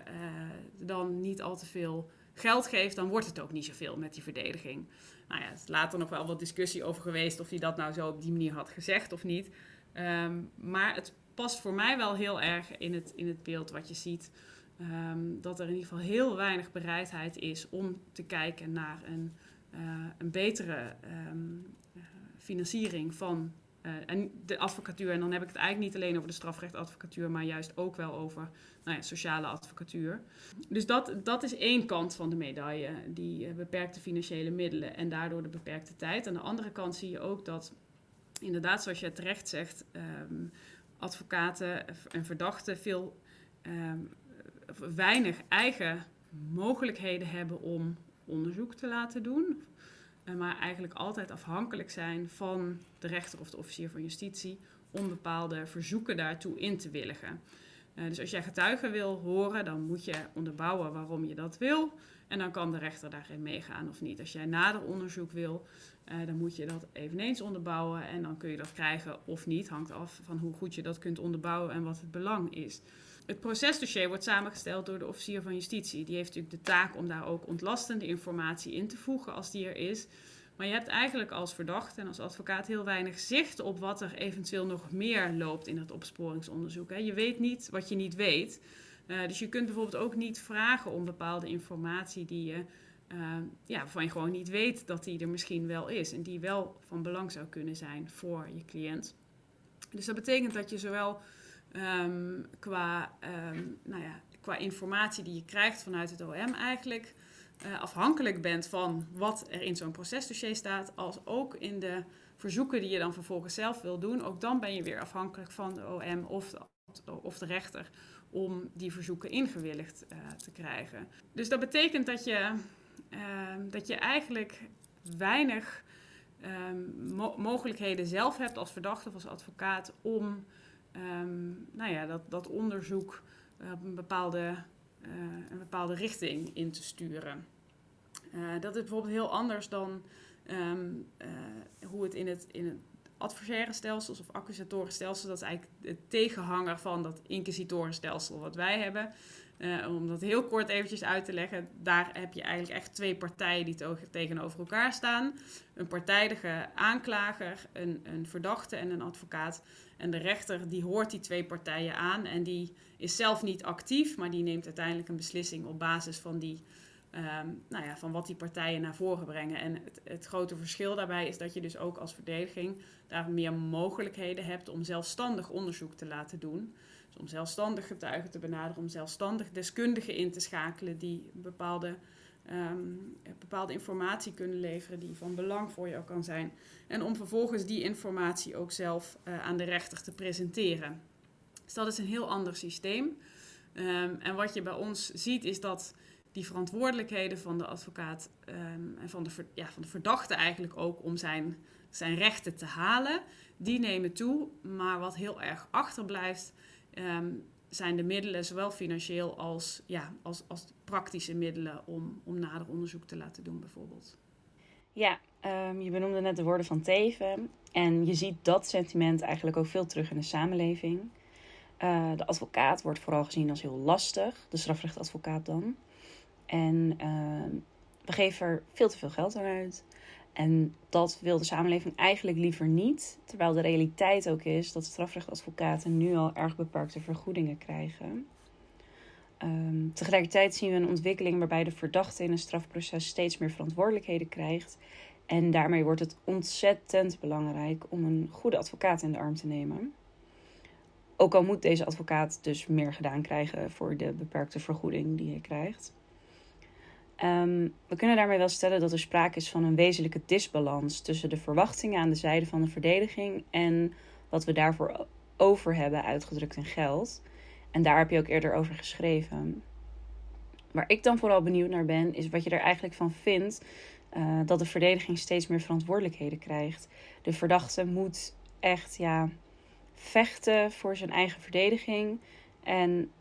dan niet al te veel geld geeft, dan wordt het ook niet zoveel met die verdediging. Nou ja, er is later nog wel wat discussie over geweest of hij dat nou zo op die manier had gezegd of niet. Um, maar het past voor mij wel heel erg in het, in het beeld wat je ziet. Um, dat er in ieder geval heel weinig bereidheid is om te kijken naar een, uh, een betere financiering van uh, en de advocatuur, en dan heb ik het eigenlijk niet alleen over de strafrechtadvocatuur, maar juist ook wel over nou ja, sociale advocatuur. Dus dat, dat is één kant van de medaille, die beperkte financiële middelen en daardoor de beperkte tijd. Aan de andere kant zie je ook dat, inderdaad, zoals je terecht zegt, um, advocaten en verdachten veel um, weinig eigen mogelijkheden hebben om onderzoek te laten doen eh, maar eigenlijk altijd afhankelijk zijn van de rechter of de officier van justitie om bepaalde verzoeken daartoe in te willigen. Uh, dus als jij getuigen wil horen, dan moet je onderbouwen waarom je dat wil. En dan kan de rechter daarin meegaan of niet. Als jij nader onderzoek wil, uh, dan moet je dat eveneens onderbouwen. En dan kun je dat krijgen of niet. Hangt af van hoe goed je dat kunt onderbouwen en wat het belang is. Het procesdossier wordt samengesteld door de officier van justitie. Die heeft natuurlijk de taak om daar ook ontlastende informatie in te voegen als die er is. Maar je hebt eigenlijk als verdachte en als advocaat heel weinig zicht op wat er eventueel nog meer loopt in het opsporingsonderzoek. Je weet niet wat je niet weet. Uh, dus je kunt bijvoorbeeld ook niet vragen om bepaalde informatie die je, uh, ja, waarvan je gewoon niet weet dat die er misschien wel is. En die wel van belang zou kunnen zijn voor je cliënt. Dus dat betekent dat je zowel um, qua, um, nou ja, qua informatie die je krijgt vanuit het OM eigenlijk uh, afhankelijk bent van wat er in zo'n procesdossier staat, als ook in de verzoeken die je dan vervolgens zelf wil doen. Ook dan ben je weer afhankelijk van de OM of de, of de rechter om die verzoeken ingewilligd uh, te krijgen. Dus dat betekent dat je, uh, dat je eigenlijk weinig mo mogelijkheden zelf hebt als verdachte of als advocaat om um, nou ja, dat, dat onderzoek op een bepaalde, uh, een bepaalde richting in te sturen. Uh, dat is bijvoorbeeld heel anders dan hoe het in het, in het adversariestelsels of accusatorenstelsels. Dat is eigenlijk de tegenhanger van dat inquisitorenstelsel wat wij hebben. Uh, om dat heel kort eventjes uit te leggen, daar heb je eigenlijk echt twee partijen die tegenover elkaar staan. Een partijdige aanklager, een, een verdachte en een advocaat. En de rechter die hoort die twee partijen aan en die is zelf niet actief, maar die neemt uiteindelijk een beslissing op basis van, die, um, nou ja, van wat die partijen naar voren brengen. En het grote verschil daarbij is dat je dus ook als verdediging daar meer mogelijkheden hebt om zelfstandig onderzoek te laten doen om zelfstandig getuigen te benaderen, om zelfstandig deskundigen in te schakelen die bepaalde, ehm, bepaalde informatie kunnen leveren die van belang voor jou kan zijn. En om vervolgens die informatie ook zelf uh, aan de rechter te presenteren. Dus dat is een heel ander systeem. Um, en wat je bij ons ziet is dat die verantwoordelijkheden van de advocaat um, en van de, ja, van de verdachte eigenlijk ook om zijn, zijn rechten te halen, die nemen toe. Maar wat heel erg achterblijft, Ehm, zijn de middelen, zowel financieel als, ja, als, als praktische middelen, om, om nader onderzoek te laten doen, bijvoorbeeld.
Ja, um, je benoemde net de woorden van Teven. En je ziet dat sentiment eigenlijk ook veel terug in de samenleving. Uh, de advocaat wordt vooral gezien als heel lastig, de strafrechtadvocaat dan. En uh, we geven er veel te veel geld aan uit. En dat wil de samenleving eigenlijk liever niet. Terwijl de realiteit ook is dat strafrechtadvocaten nu al erg beperkte vergoedingen krijgen. Um, tegelijkertijd zien we een ontwikkeling waarbij de verdachte in een strafproces steeds meer verantwoordelijkheden krijgt. En daarmee wordt het ontzettend belangrijk om een goede advocaat in de arm te nemen. Ook al moet deze advocaat dus meer gedaan krijgen voor de beperkte vergoeding die hij krijgt. Um, we kunnen daarmee wel stellen dat er sprake is van een wezenlijke disbalans tussen de verwachtingen aan de zijde van de verdediging en wat we daarvoor over hebben uitgedrukt in geld. En daar heb je ook eerder over geschreven. Waar ik dan vooral benieuwd naar ben, is wat je er eigenlijk van vindt uh, dat de verdediging steeds meer verantwoordelijkheden krijgt. De verdachte moet echt ja, vechten voor zijn eigen verdediging. En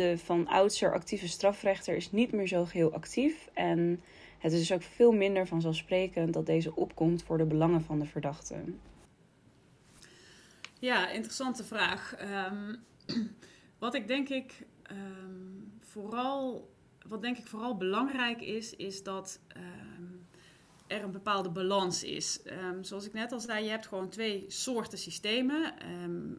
de van oudsher actieve strafrechter is niet meer zo geheel actief. En het is dus ook veel minder vanzelfsprekend dat deze opkomt voor de belangen van de verdachte.
Ja, interessante vraag. Um, wat ik denk ik um, vooral, wat denk ik vooral belangrijk is, is dat um, er een bepaalde balans is. zoals ik net al zei, je hebt gewoon twee soorten systemen: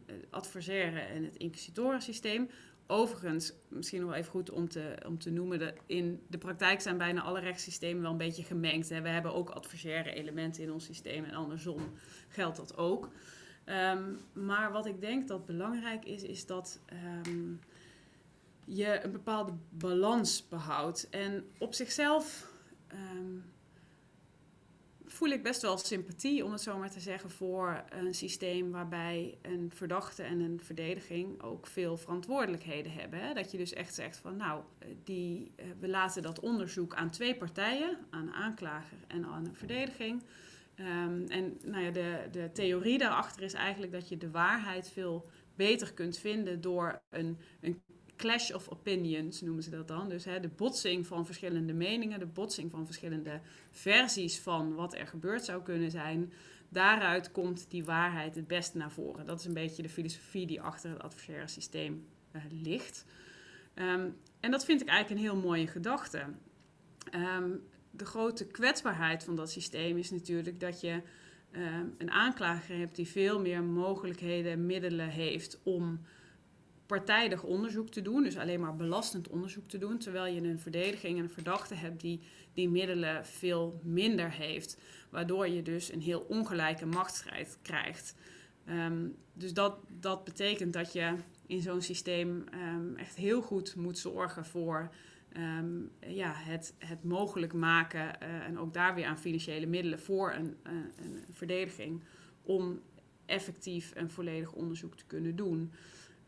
het adversaire en het inquisitorensysteem. Overigens, misschien nog even goed om te, om te noemen, dat in de praktijk zijn bijna alle rechtssystemen wel een beetje gemengd. Hè. We hebben ook adversaire elementen in ons systeem en andersom geldt dat ook. Um, maar wat ik denk dat belangrijk is, is dat um, je een bepaalde balans behoudt. En op zichzelf um, voel ik best wel sympathie, om het zo maar te zeggen, voor een systeem waarbij een verdachte en een verdediging ook veel verantwoordelijkheden hebben. Dat je dus echt zegt van nou, eh, die, eh, we laten dat onderzoek aan twee partijen, aan een aanklager en aan een verdediging. Um, en nou ja, de, de theorie daarachter is eigenlijk dat je de waarheid veel beter kunt vinden door een, een clash of opinions noemen ze dat dan. Dus hè, de botsing van verschillende meningen, de botsing van verschillende versies van wat er gebeurd zou kunnen zijn. Daaruit komt die waarheid het beste naar voren. Dat is een beetje de filosofie die achter het adversaire systeem uh, ligt. Um, en dat vind ik eigenlijk een heel mooie gedachte. Um, de grote kwetsbaarheid van dat systeem is natuurlijk dat je um, een aanklager hebt die veel meer mogelijkheden en middelen heeft om partijdig onderzoek te doen, dus alleen maar belastend onderzoek te doen, terwijl je een verdediging en een verdachte hebt die die middelen veel minder heeft, waardoor je dus een heel ongelijke machtsstrijd krijgt. Um, dus dat, dat betekent dat je in zo'n systeem um, echt heel goed moet zorgen voor um, ja, het, het mogelijk maken uh, en ook daar weer aan financiële middelen voor een, een verdediging om effectief en volledig onderzoek te kunnen doen.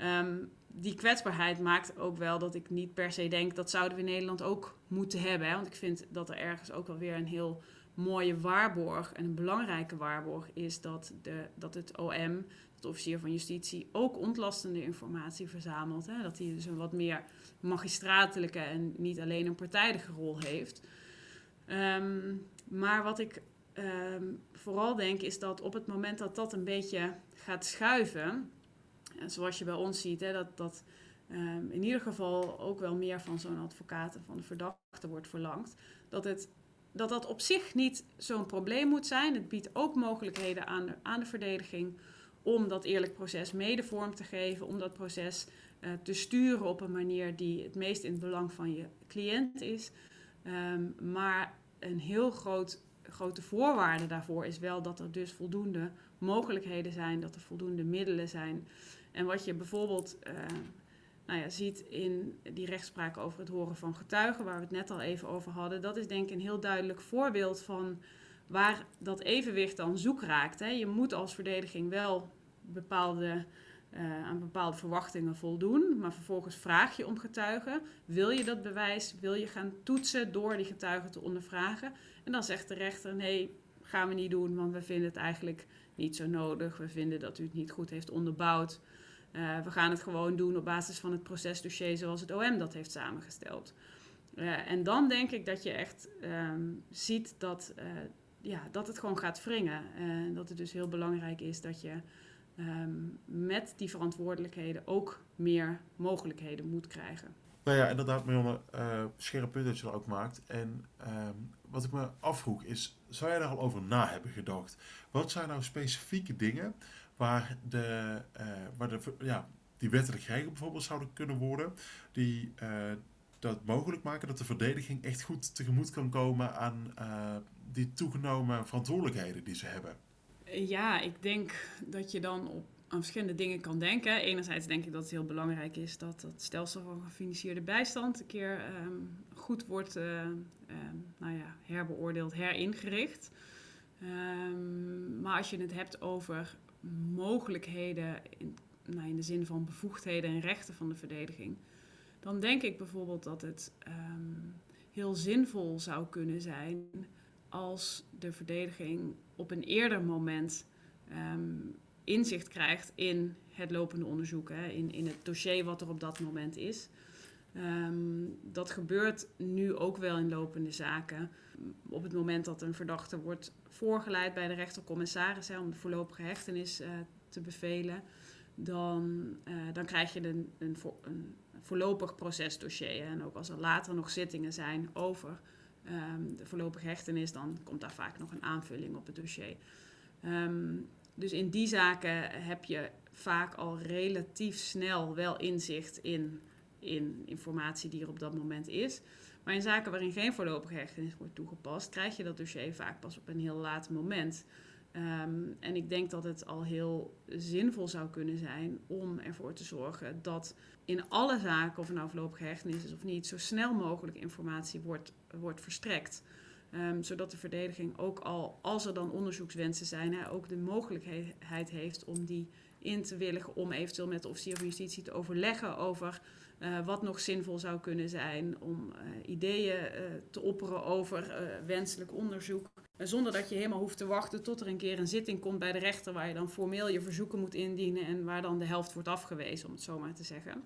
Um, die kwetsbaarheid maakt ook wel dat ik niet per se denk dat zouden we in Nederland ook moeten hebben. Hè? Want ik vind dat er ergens ook wel weer een heel mooie waarborg en een belangrijke waarborg is dat, de, dat het OM, het officier van justitie, ook ontlastende informatie verzamelt. Hè? Dat hij dus een wat meer magistratelijke en niet alleen een partijdige rol heeft. Um, maar wat ik ehm, vooral denk is dat op het moment dat dat een beetje gaat schuiven, en zoals je bij ons ziet, hè, dat, dat ehm, in ieder geval ook wel meer van zo'n advocaat en van de verdachte wordt verlangd, dat het dat dat op zich niet zo'n probleem moet zijn. Het biedt ook mogelijkheden aan de, aan de verdediging om dat eerlijk proces mede vorm te geven, om dat proces uh, te sturen op een manier die het meest in het belang van je cliënt is. Um, maar een heel groot, grote voorwaarde daarvoor is wel dat er dus voldoende mogelijkheden zijn, dat er voldoende middelen zijn. En wat je bijvoorbeeld uh, nou ja, ziet in die rechtspraak over het horen van getuigen, waar we het net al even over hadden, dat is denk ik een heel duidelijk voorbeeld van waar dat evenwicht dan zoek raakt. Hè. Je moet als verdediging wel bepaalde, uh, aan bepaalde verwachtingen voldoen, maar vervolgens vraag je om getuigen. Wil je dat bewijs, wil je gaan toetsen door die getuigen te ondervragen? En dan zegt de rechter, nee, gaan we niet doen, want we vinden het eigenlijk niet zo nodig. We vinden dat u het niet goed heeft onderbouwd. Uh, we gaan het gewoon doen op basis van het procesdossier zoals het OM dat heeft samengesteld. Uh, en dan denk ik dat je echt um, ziet dat, uh, ja, dat het gewoon gaat wringen. En dat het dus heel belangrijk is dat je um, met die verantwoordelijkheden ook meer mogelijkheden moet krijgen.
Nou ja, inderdaad, Marianne, uh, scherp punt dat je er ook maakt. En um, wat ik me afvroeg is, zou jij daar al over na hebben gedacht? Wat zijn nou specifieke dingen waar, de, uh, waar de, ja, die wettelijk bijvoorbeeld zouden kunnen worden, die uh, dat mogelijk maken dat de verdediging echt goed tegemoet kan komen aan uh, die toegenomen verantwoordelijkheden die ze hebben?
Ja, ik denk dat je dan op aan verschillende dingen kan denken. Enerzijds denk ik dat het heel belangrijk is dat het stelsel van gefinancierde bijstand een keer um, goed wordt um, nou ja, herbeoordeeld, heringericht. Um, maar als je het hebt over mogelijkheden in, nou, in de zin van bevoegdheden en rechten van de verdediging, dan denk ik bijvoorbeeld dat het heel zinvol zou kunnen zijn als de verdediging op een eerder moment um, inzicht krijgt in het lopende onderzoek, hè, in, in het dossier wat er op dat moment is. Um, dat gebeurt nu ook wel in lopende zaken. Op het moment dat een verdachte wordt voorgeleid bij de rechtercommissaris om de voorlopige hechtenis uh, te bevelen, dan, uh, dan krijg je een, een, een voorlopig procesdossier. En ook als er later nog zittingen zijn over um, de voorlopige hechtenis, dan komt daar vaak nog een aanvulling op het dossier. Um, dus in die zaken heb je vaak al relatief snel wel inzicht in, in informatie die er op dat moment is. Maar in zaken waarin geen voorlopige hechtenis wordt toegepast, krijg je dat dossier vaak pas op een heel laat moment. Um, en ik denk dat het al heel zinvol zou kunnen zijn om ervoor te zorgen dat in alle zaken, of er nou voorlopige hechtenis is of niet, zo snel mogelijk informatie wordt, wordt verstrekt. Um, zodat de verdediging ook al, als er dan onderzoekswensen zijn, hè, ook de mogelijkheid heeft om die in te willigen. Om eventueel met de officier van justitie te overleggen over uh, wat nog zinvol zou kunnen zijn. Om uh, ideeën uh, te opperen over wenselijk onderzoek. zonder dat je helemaal hoeft te wachten tot er een keer een zitting komt bij de rechter. Waar je dan formeel je verzoeken moet indienen en waar dan de helft wordt afgewezen, om het zo maar te zeggen.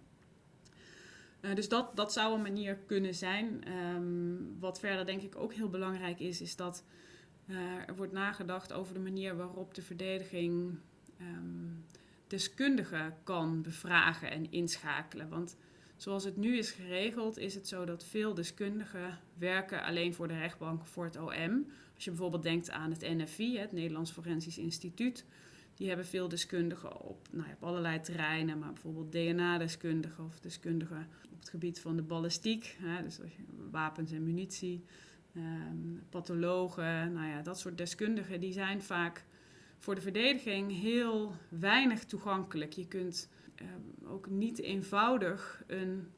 Dus dat, dat zou een manier kunnen zijn. Um, wat verder denk ik ook heel belangrijk is, is dat er wordt nagedacht over de manier waarop de verdediging um, deskundigen kan bevragen en inschakelen. Want zoals het nu is geregeld, is het zo dat veel deskundigen werken alleen voor de rechtbank, voor het OM. Als je bijvoorbeeld denkt aan het NFI, het Nederlands Forensisch Instituut. Die hebben veel deskundigen op, nou, op allerlei terreinen, maar bijvoorbeeld DNA-deskundigen of deskundigen op het gebied van de ballistiek, hè, dus wapens en munitie, um, pathologen, nou ja, dat soort deskundigen, die zijn vaak voor de verdediging heel weinig toegankelijk. Je kunt um, ook niet eenvoudig een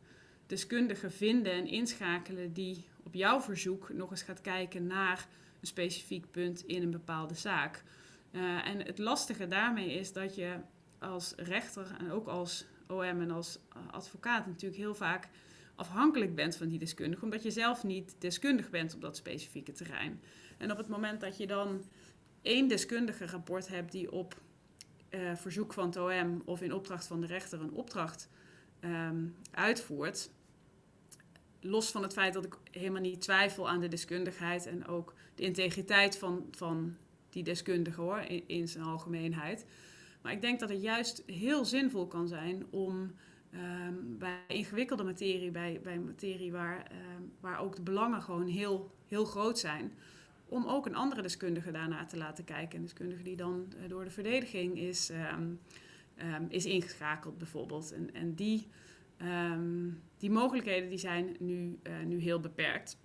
deskundige vinden en inschakelen die op jouw verzoek nog eens gaat kijken naar een specifiek punt in een bepaalde zaak. Uh, en het lastige daarmee is dat je als rechter en ook als OM en als advocaat natuurlijk heel vaak afhankelijk bent van die deskundige, omdat je zelf niet deskundig bent op dat specifieke terrein. En op het moment dat je dan één deskundige rapport hebt die op uh, verzoek van het OM of in opdracht van de rechter een opdracht um, uitvoert, los van het feit dat ik helemaal niet twijfel aan de deskundigheid en ook de integriteit van, van die deskundige hoor, in, in zijn algemeenheid. Maar ik denk dat het juist heel zinvol kan zijn om ehm, bij ingewikkelde materie, bij, bij materie waar, ehm, waar ook de belangen gewoon heel, heel groot zijn, om ook een andere deskundige daarnaar te laten kijken. Een deskundige die dan eh, door de verdediging is, ehm, is ingeschakeld bijvoorbeeld. En, en die, die mogelijkheden die zijn nu, uh, nu heel beperkt.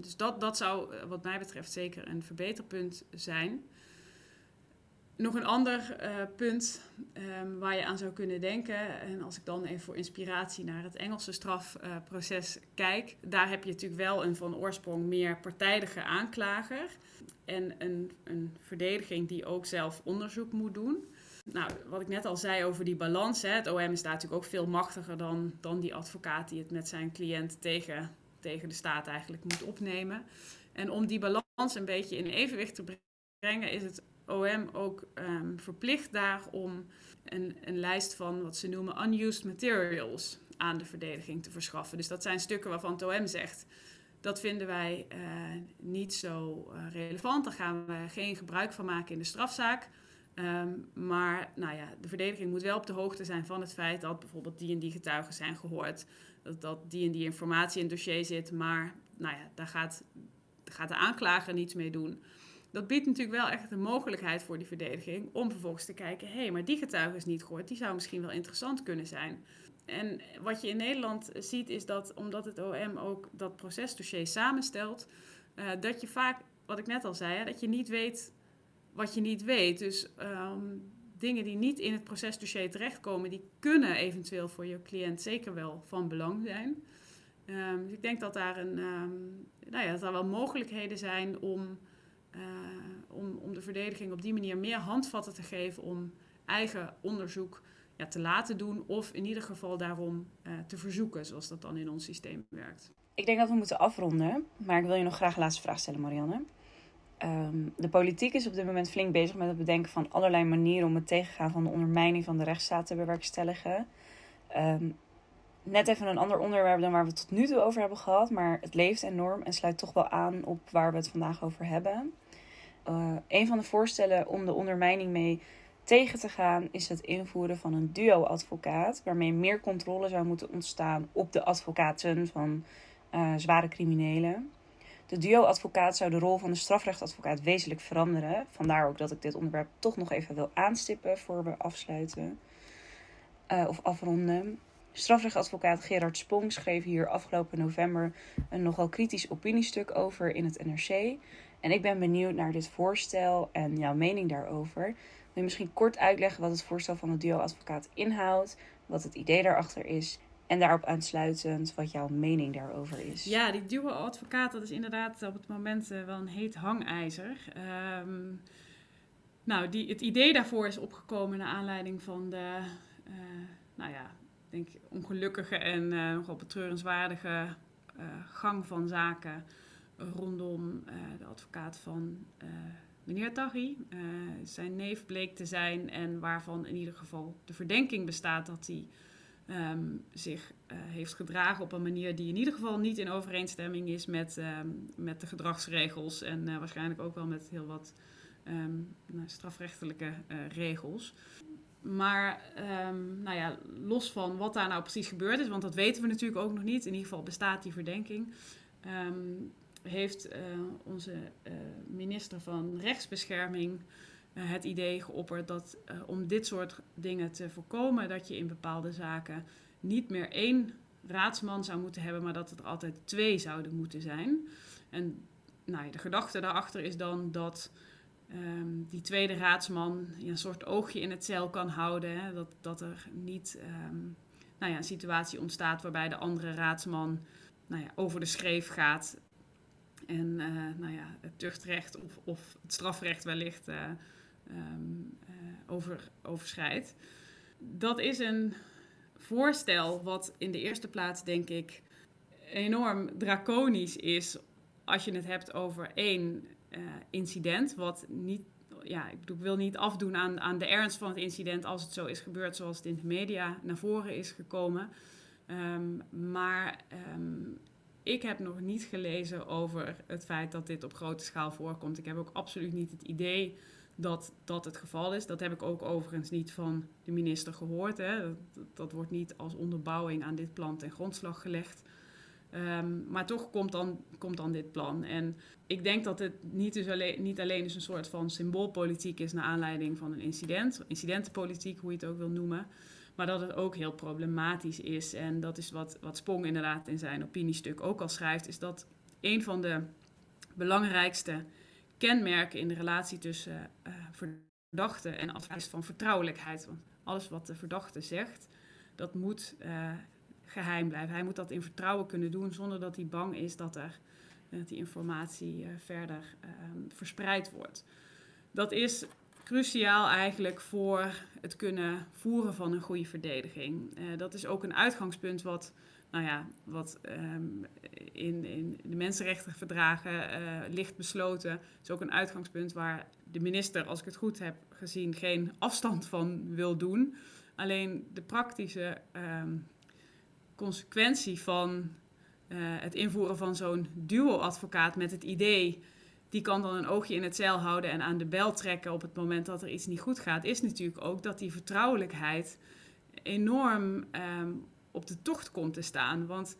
dus dat, dat zou eh, wat mij betreft zeker een verbeterpunt zijn. Nog een ander uh, punt um, waar je aan zou kunnen denken, en als ik dan even voor inspiratie naar het Engelse strafproces uh, kijk, daar heb je natuurlijk wel een van oorsprong meer partijdige aanklager en een, een verdediging die ook zelf onderzoek moet doen. Nou, wat ik net al zei over die balans, hè, het OM is daar natuurlijk ook veel machtiger dan, dan die advocaat die het met zijn cliënt tegen, tegen de staat eigenlijk moet opnemen. En om die balans een beetje in evenwicht te brengen, is het OM ook um, verplicht daar om een, een lijst van wat ze noemen unused materials aan de verdediging te verschaffen. Dus dat zijn stukken waarvan het OM zegt, dat vinden wij uh, niet zo uh, relevant. Daar gaan we geen gebruik van maken in de strafzaak. Um, maar nou ja, de verdediging moet wel op de hoogte zijn van het feit dat bijvoorbeeld die en die getuigen zijn gehoord. Dat, dat die en die informatie in het dossier zit, maar nou ja, daar gaat, daar gaat de aanklager niets mee doen dat biedt natuurlijk wel echt een mogelijkheid voor die verdediging om vervolgens te kijken: hé, hey, maar die getuige is niet gehoord, die zou misschien wel interessant kunnen zijn. En wat je in Nederland ziet is dat omdat het OM ook dat procesdossier samenstelt, uh, dat je vaak, wat ik net al zei, hè, dat je niet weet wat je niet weet. Dus um, dingen die niet in het procesdossier terechtkomen, die kunnen eventueel voor je cliënt zeker wel van belang zijn. Um, dus ik denk dat daar, een, um, nou ja, dat daar wel mogelijkheden zijn om uh, om, om de verdediging op die manier meer handvatten te geven om eigen onderzoek ja, te laten doen of in ieder geval daarom uh, te verzoeken, zoals dat dan in ons systeem werkt.
Ik denk dat we moeten afronden, maar ik wil je nog graag een laatste vraag stellen, Marianne. Um, de politiek is op dit moment flink bezig met het bedenken van allerlei manieren om het tegengaan van de ondermijning van de rechtsstaat te bewerkstelligen. Um, net even een ander onderwerp dan waar we het tot nu toe over hebben gehad, maar het leeft enorm en sluit toch wel aan op waar we het vandaag over hebben. Uh, een van de voorstellen om de ondermijning mee tegen te gaan is het invoeren van een duo-advocaat, waarmee meer controle zou moeten ontstaan op de advocaten van uh, zware criminelen. De duo-advocaat zou de rol van de strafrechtadvocaat wezenlijk veranderen. Vandaar ook dat ik dit onderwerp toch nog even wil aanstippen voor we afsluiten uh, of afronden. Strafrechtadvocaat Gerard Spong schreef hier afgelopen november een nogal kritisch opiniestuk over in het NRC. En ik ben benieuwd naar dit voorstel en jouw mening daarover. Wil je misschien kort uitleggen wat het voorstel van de duo-advocaat inhoudt, wat het idee daarachter is en daarop aansluitend wat jouw mening daarover is?
Ja, die duo-advocaat, dat is inderdaad op het moment uh, wel een heet hangijzer. Um, nou, die, het idee daarvoor is opgekomen naar aanleiding van de, uh, nou ja, denk ongelukkige en uh, nogal betreurenswaardige gang van zaken rondom uh, de advocaat van uh, meneer Taghi. Uh, zijn neef bleek te zijn en waarvan in ieder geval de verdenking bestaat dat hij um, zich heeft gedragen op een manier die in ieder geval niet in overeenstemming is met, um, met de gedragsregels en waarschijnlijk ook wel met heel wat um, nou, strafrechtelijke regels. Maar nou ja, los van wat daar nou precies gebeurd is, want dat weten we natuurlijk ook nog niet. In ieder geval bestaat die verdenking. Heeft uh, onze uh, minister van Rechtsbescherming uh, het idee geopperd dat om dit soort dingen te voorkomen, dat je in bepaalde zaken niet meer één raadsman zou moeten hebben, maar dat het er altijd twee zouden moeten zijn. En nou, de gedachte daarachter is dan dat um, die tweede raadsman een soort oogje in het cel kan houden. Hè, dat, dat er niet um, nou ja, een situatie ontstaat waarbij de andere raadsman nou ja, over de schreef gaat en uh, nou ja, het tuchtrecht of, of het strafrecht wellicht uh, um, uh, over, overschrijdt. Dat is een voorstel wat in de eerste plaats, denk ik, enorm draconisch is als je het hebt over één incident, wat niet ja, ik, bedoel, ik wil niet afdoen aan, aan de ernst van het incident als het zo is gebeurd zoals het in de media naar voren is gekomen. Ehm, maar ehm, ik heb nog niet gelezen over het feit dat dit op grote schaal voorkomt. Ik heb ook absoluut niet het idee dat dat het geval is. Dat heb ik ook overigens niet van de minister gehoord. Hè. Dat, wordt niet als onderbouwing aan dit plan ten grondslag gelegd. Um, maar toch komt dan, komt dan dit plan. En ik denk dat het niet, dus alleen, niet alleen dus een soort van symboolpolitiek is naar aanleiding van een incident, incidentenpolitiek, hoe je het ook wil noemen. Maar dat het ook heel problematisch is. En dat is wat, wat Spong inderdaad in zijn opiniestuk ook al schrijft, is dat een van de belangrijkste kenmerken in de relatie tussen uh, verdachte en advies van vertrouwelijkheid. Want alles wat de verdachte zegt, dat moet uh, geheim blijven. Hij moet dat in vertrouwen kunnen doen zonder dat hij bang is dat, er, dat die informatie verder verspreid wordt. Dat is cruciaal eigenlijk voor het kunnen voeren van een goede verdediging. Uh, dat is ook een uitgangspunt wat, nou ja, wat um, in, in de mensenrechtenverdragen uh, ligt besloten. Het is ook een uitgangspunt waar de minister, als ik het goed heb gezien, geen afstand van wil doen. Alleen de praktische um, consequentie van uh, het invoeren van zo'n duo-advocaat met het idee die kan dan een oogje in het zeil houden en aan de bel trekken op het moment dat er iets niet goed gaat, is natuurlijk ook dat die vertrouwelijkheid enorm um, op de tocht komt te staan. Want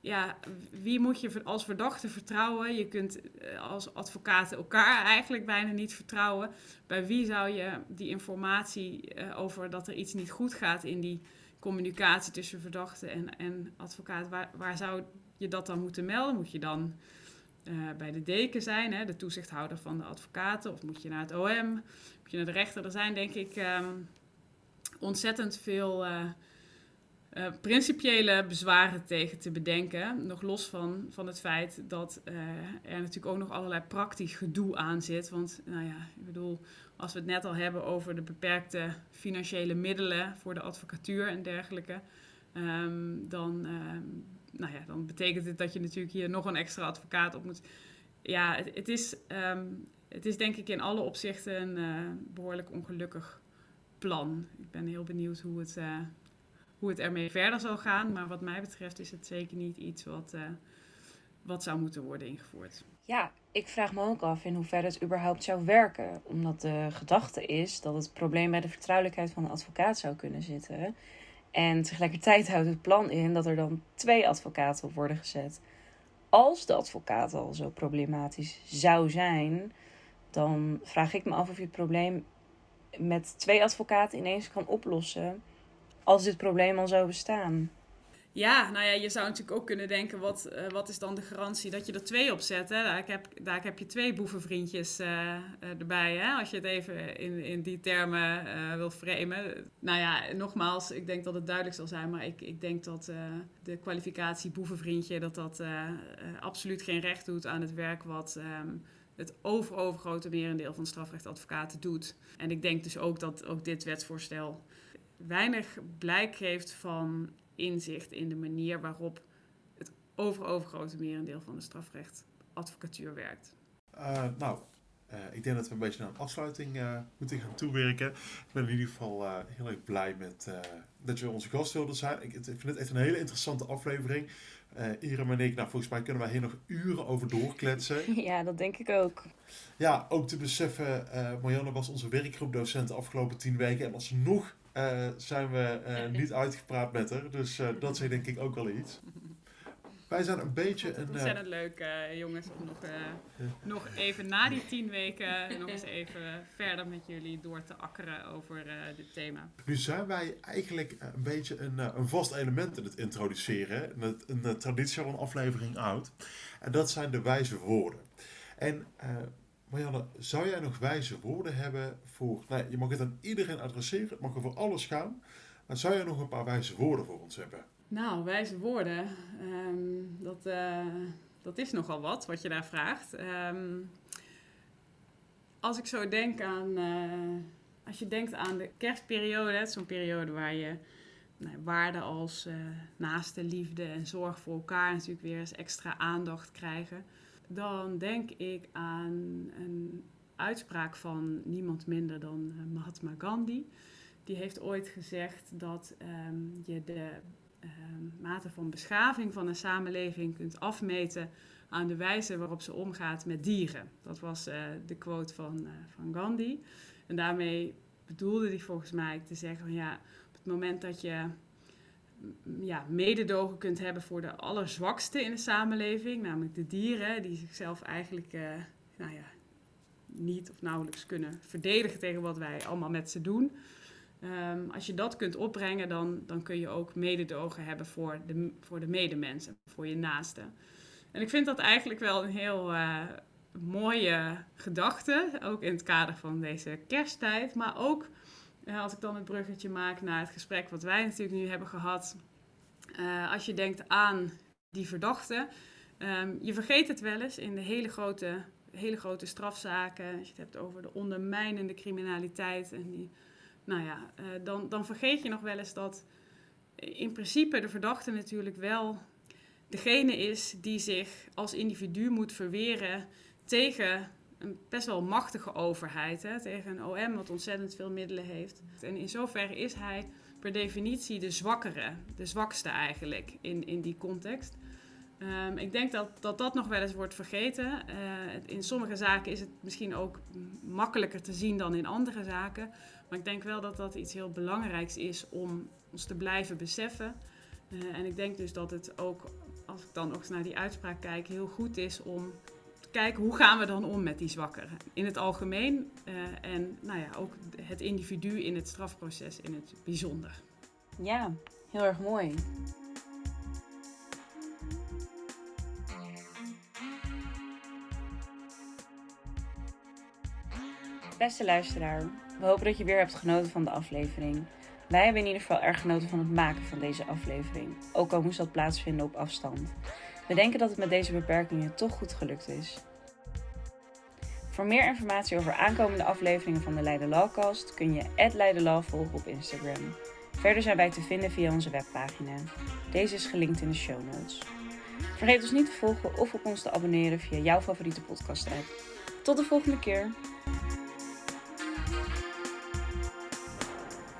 ja, wie moet je als verdachte vertrouwen? Je kunt als advocaten elkaar eigenlijk bijna niet vertrouwen. Bij wie zou je die informatie uh, over dat er iets niet goed gaat in die communicatie tussen verdachte en, en advocaat, waar, waar zou je dat dan moeten melden? Moet je dan uh, bij de deken zijn, hè, de toezichthouder van de advocaten, of moet je naar het OM, moet je naar de rechter. Er zijn denk ik um, ontzettend veel uh, uh, principiële bezwaren tegen te bedenken. Nog los van, van het feit dat er natuurlijk ook nog allerlei praktisch gedoe aan zit. Want nou ja, ik bedoel, als we het net al hebben over de beperkte financiële middelen voor de advocatuur en dergelijke, um, dan nou ja, dan betekent het dat je natuurlijk hier nog een extra advocaat op moet. Ja, het, het is, um, het is denk ik in alle opzichten een uh, behoorlijk ongelukkig plan. Ik ben heel benieuwd hoe het, uh, hoe het ermee verder zal gaan. Maar wat mij betreft is het zeker niet iets wat, uh, wat zou moeten worden ingevoerd.
Ja, ik vraag me ook af in hoeverre het überhaupt zou werken. Omdat de gedachte is dat het probleem bij de vertrouwelijkheid van de advocaat zou kunnen zitten. En tegelijkertijd houdt het plan in dat er dan twee advocaten op worden gezet. Als de advocaat al zo problematisch zou zijn, dan vraag ik me af of je het probleem met twee advocaten ineens kan oplossen als dit probleem al zou bestaan.
Ja, nou ja, je zou natuurlijk ook kunnen denken, wat, uh, wat is dan de garantie dat je er twee op zet? Hè? Daar, heb, daar heb je twee boevenvriendjes uh, uh, erbij, hè? als je het even in, in die termen wil framen. Nou ja, nogmaals, ik denk dat het duidelijk zal zijn, maar ik, ik denk dat de kwalificatie boevenvriendje, dat dat absoluut geen recht doet aan het werk wat... Um, het over overgrote merendeel van strafrechtadvocaten doet. En ik denk dus ook dat ook dit wetsvoorstel weinig blijk geeft van inzicht in de manier waarop het over overgrote merendeel van de strafrechtadvocatuur werkt.
Uh, nou, uh, ik denk dat we een beetje naar een afsluiting uh, moeten gaan toewerken. Ik ben in ieder geval heel erg blij met dat je onze gast wilde zijn. Ik, ik, vind het echt een hele interessante aflevering. Irem en ik, nou, volgens mij kunnen wij hier nog uren over doorkletsen.
Ja, dat denk ik ook.
Ja, ook te beseffen, Marianne was onze werkgroepdocent de afgelopen tien weken. En alsnog uh, zijn we uh, niet uitgepraat met haar. Dus uh, dat is denk ik ook wel iets. Wij zijn een beetje een...
Ontzettend leuk, jongens, om nog, nog even na die tien weken nog eens even verder met jullie door te akkeren over dit thema.
Nu zijn wij eigenlijk een beetje een, een vast element in het introduceren. Een, een, een traditie een aflevering oud. En dat zijn de wijze woorden. En Marianne, zou jij nog wijze woorden hebben voor... Nou, je mag het aan iedereen adresseren, het mag over alles gaan. Maar zou jij nog een paar wijze woorden voor ons hebben?
Nou, wijze woorden, um, dat, uh, dat is nogal wat, wat je daar vraagt. Um, als ik zo denk aan... Uh, als je denkt aan de kerstperiode, zo'n periode waar je nou, waarden als uh, naaste liefde en zorg voor elkaar natuurlijk weer eens extra aandacht krijgen dan denk ik aan een uitspraak van niemand minder dan uh, Mahatma Gandhi. Die heeft ooit gezegd dat um, je de ehm, mate van beschaving van een samenleving kunt afmeten aan de wijze waarop ze omgaat met dieren. Dat was uh, de quote van, uh, van Gandhi. En daarmee bedoelde hij volgens mij te zeggen van ja, op het moment dat je ja, mededogen kunt hebben voor de allerzwakste in de samenleving, namelijk de dieren, die zichzelf eigenlijk uh, nou ja, niet of nauwelijks kunnen verdedigen tegen wat wij allemaal met ze doen. Um, als je dat kunt opbrengen, dan, dan kun je ook mededogen hebben voor de, voor de medemensen, voor je naasten. En ik vind dat eigenlijk wel een heel uh, mooie gedachte, ook in het kader van deze kersttijd, maar ook als ik dan het bruggetje maak naar het gesprek wat wij natuurlijk nu hebben gehad. Uh, als je denkt aan die verdachte, um, je vergeet het wel eens in de hele grote, hele grote strafzaken. Als je het hebt over de ondermijnende criminaliteit en die nou ja, uh, dan, dan vergeet je nog wel eens dat in principe de verdachte natuurlijk wel degene is die zich als individu moet verweren tegen een best wel machtige overheid, hè, tegen een OM wat ontzettend veel middelen heeft. En in zoverre is hij per definitie de zwakkere, de zwakste eigenlijk in, in die context. Um, ik denk dat, dat dat nog wel eens wordt vergeten. Uh, in sommige zaken is het misschien ook makkelijker te zien dan in andere zaken. Maar ik denk wel dat dat iets heel belangrijks is om ons te blijven beseffen. Uh, en ik denk dus dat het ook, als ik dan ook naar die uitspraak kijk, heel goed is om kijken hoe gaan we dan om met die zwakkeren. In het algemeen uh, en nou ja, ook het individu in het strafproces in het bijzonder.
Ja, heel erg mooi. Beste luisteraar, we hopen dat je weer hebt genoten van de aflevering. Wij hebben in ieder geval erg genoten van het maken van deze aflevering, ook al moest dat plaatsvinden op afstand. We denken dat het met deze beperkingen toch goed gelukt is. Voor meer informatie over aankomende afleveringen van de Leiden Lawcast kun je Leiden volgen op Instagram. Verder zijn wij te vinden via onze webpagina. Deze is gelinkt in de show notes. Vergeet ons niet te volgen of op ons te abonneren via jouw favoriete podcast app. Tot de volgende keer!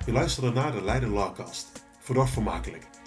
Je luisterde naar de Leiden Lawcast. Voor vermakelijk.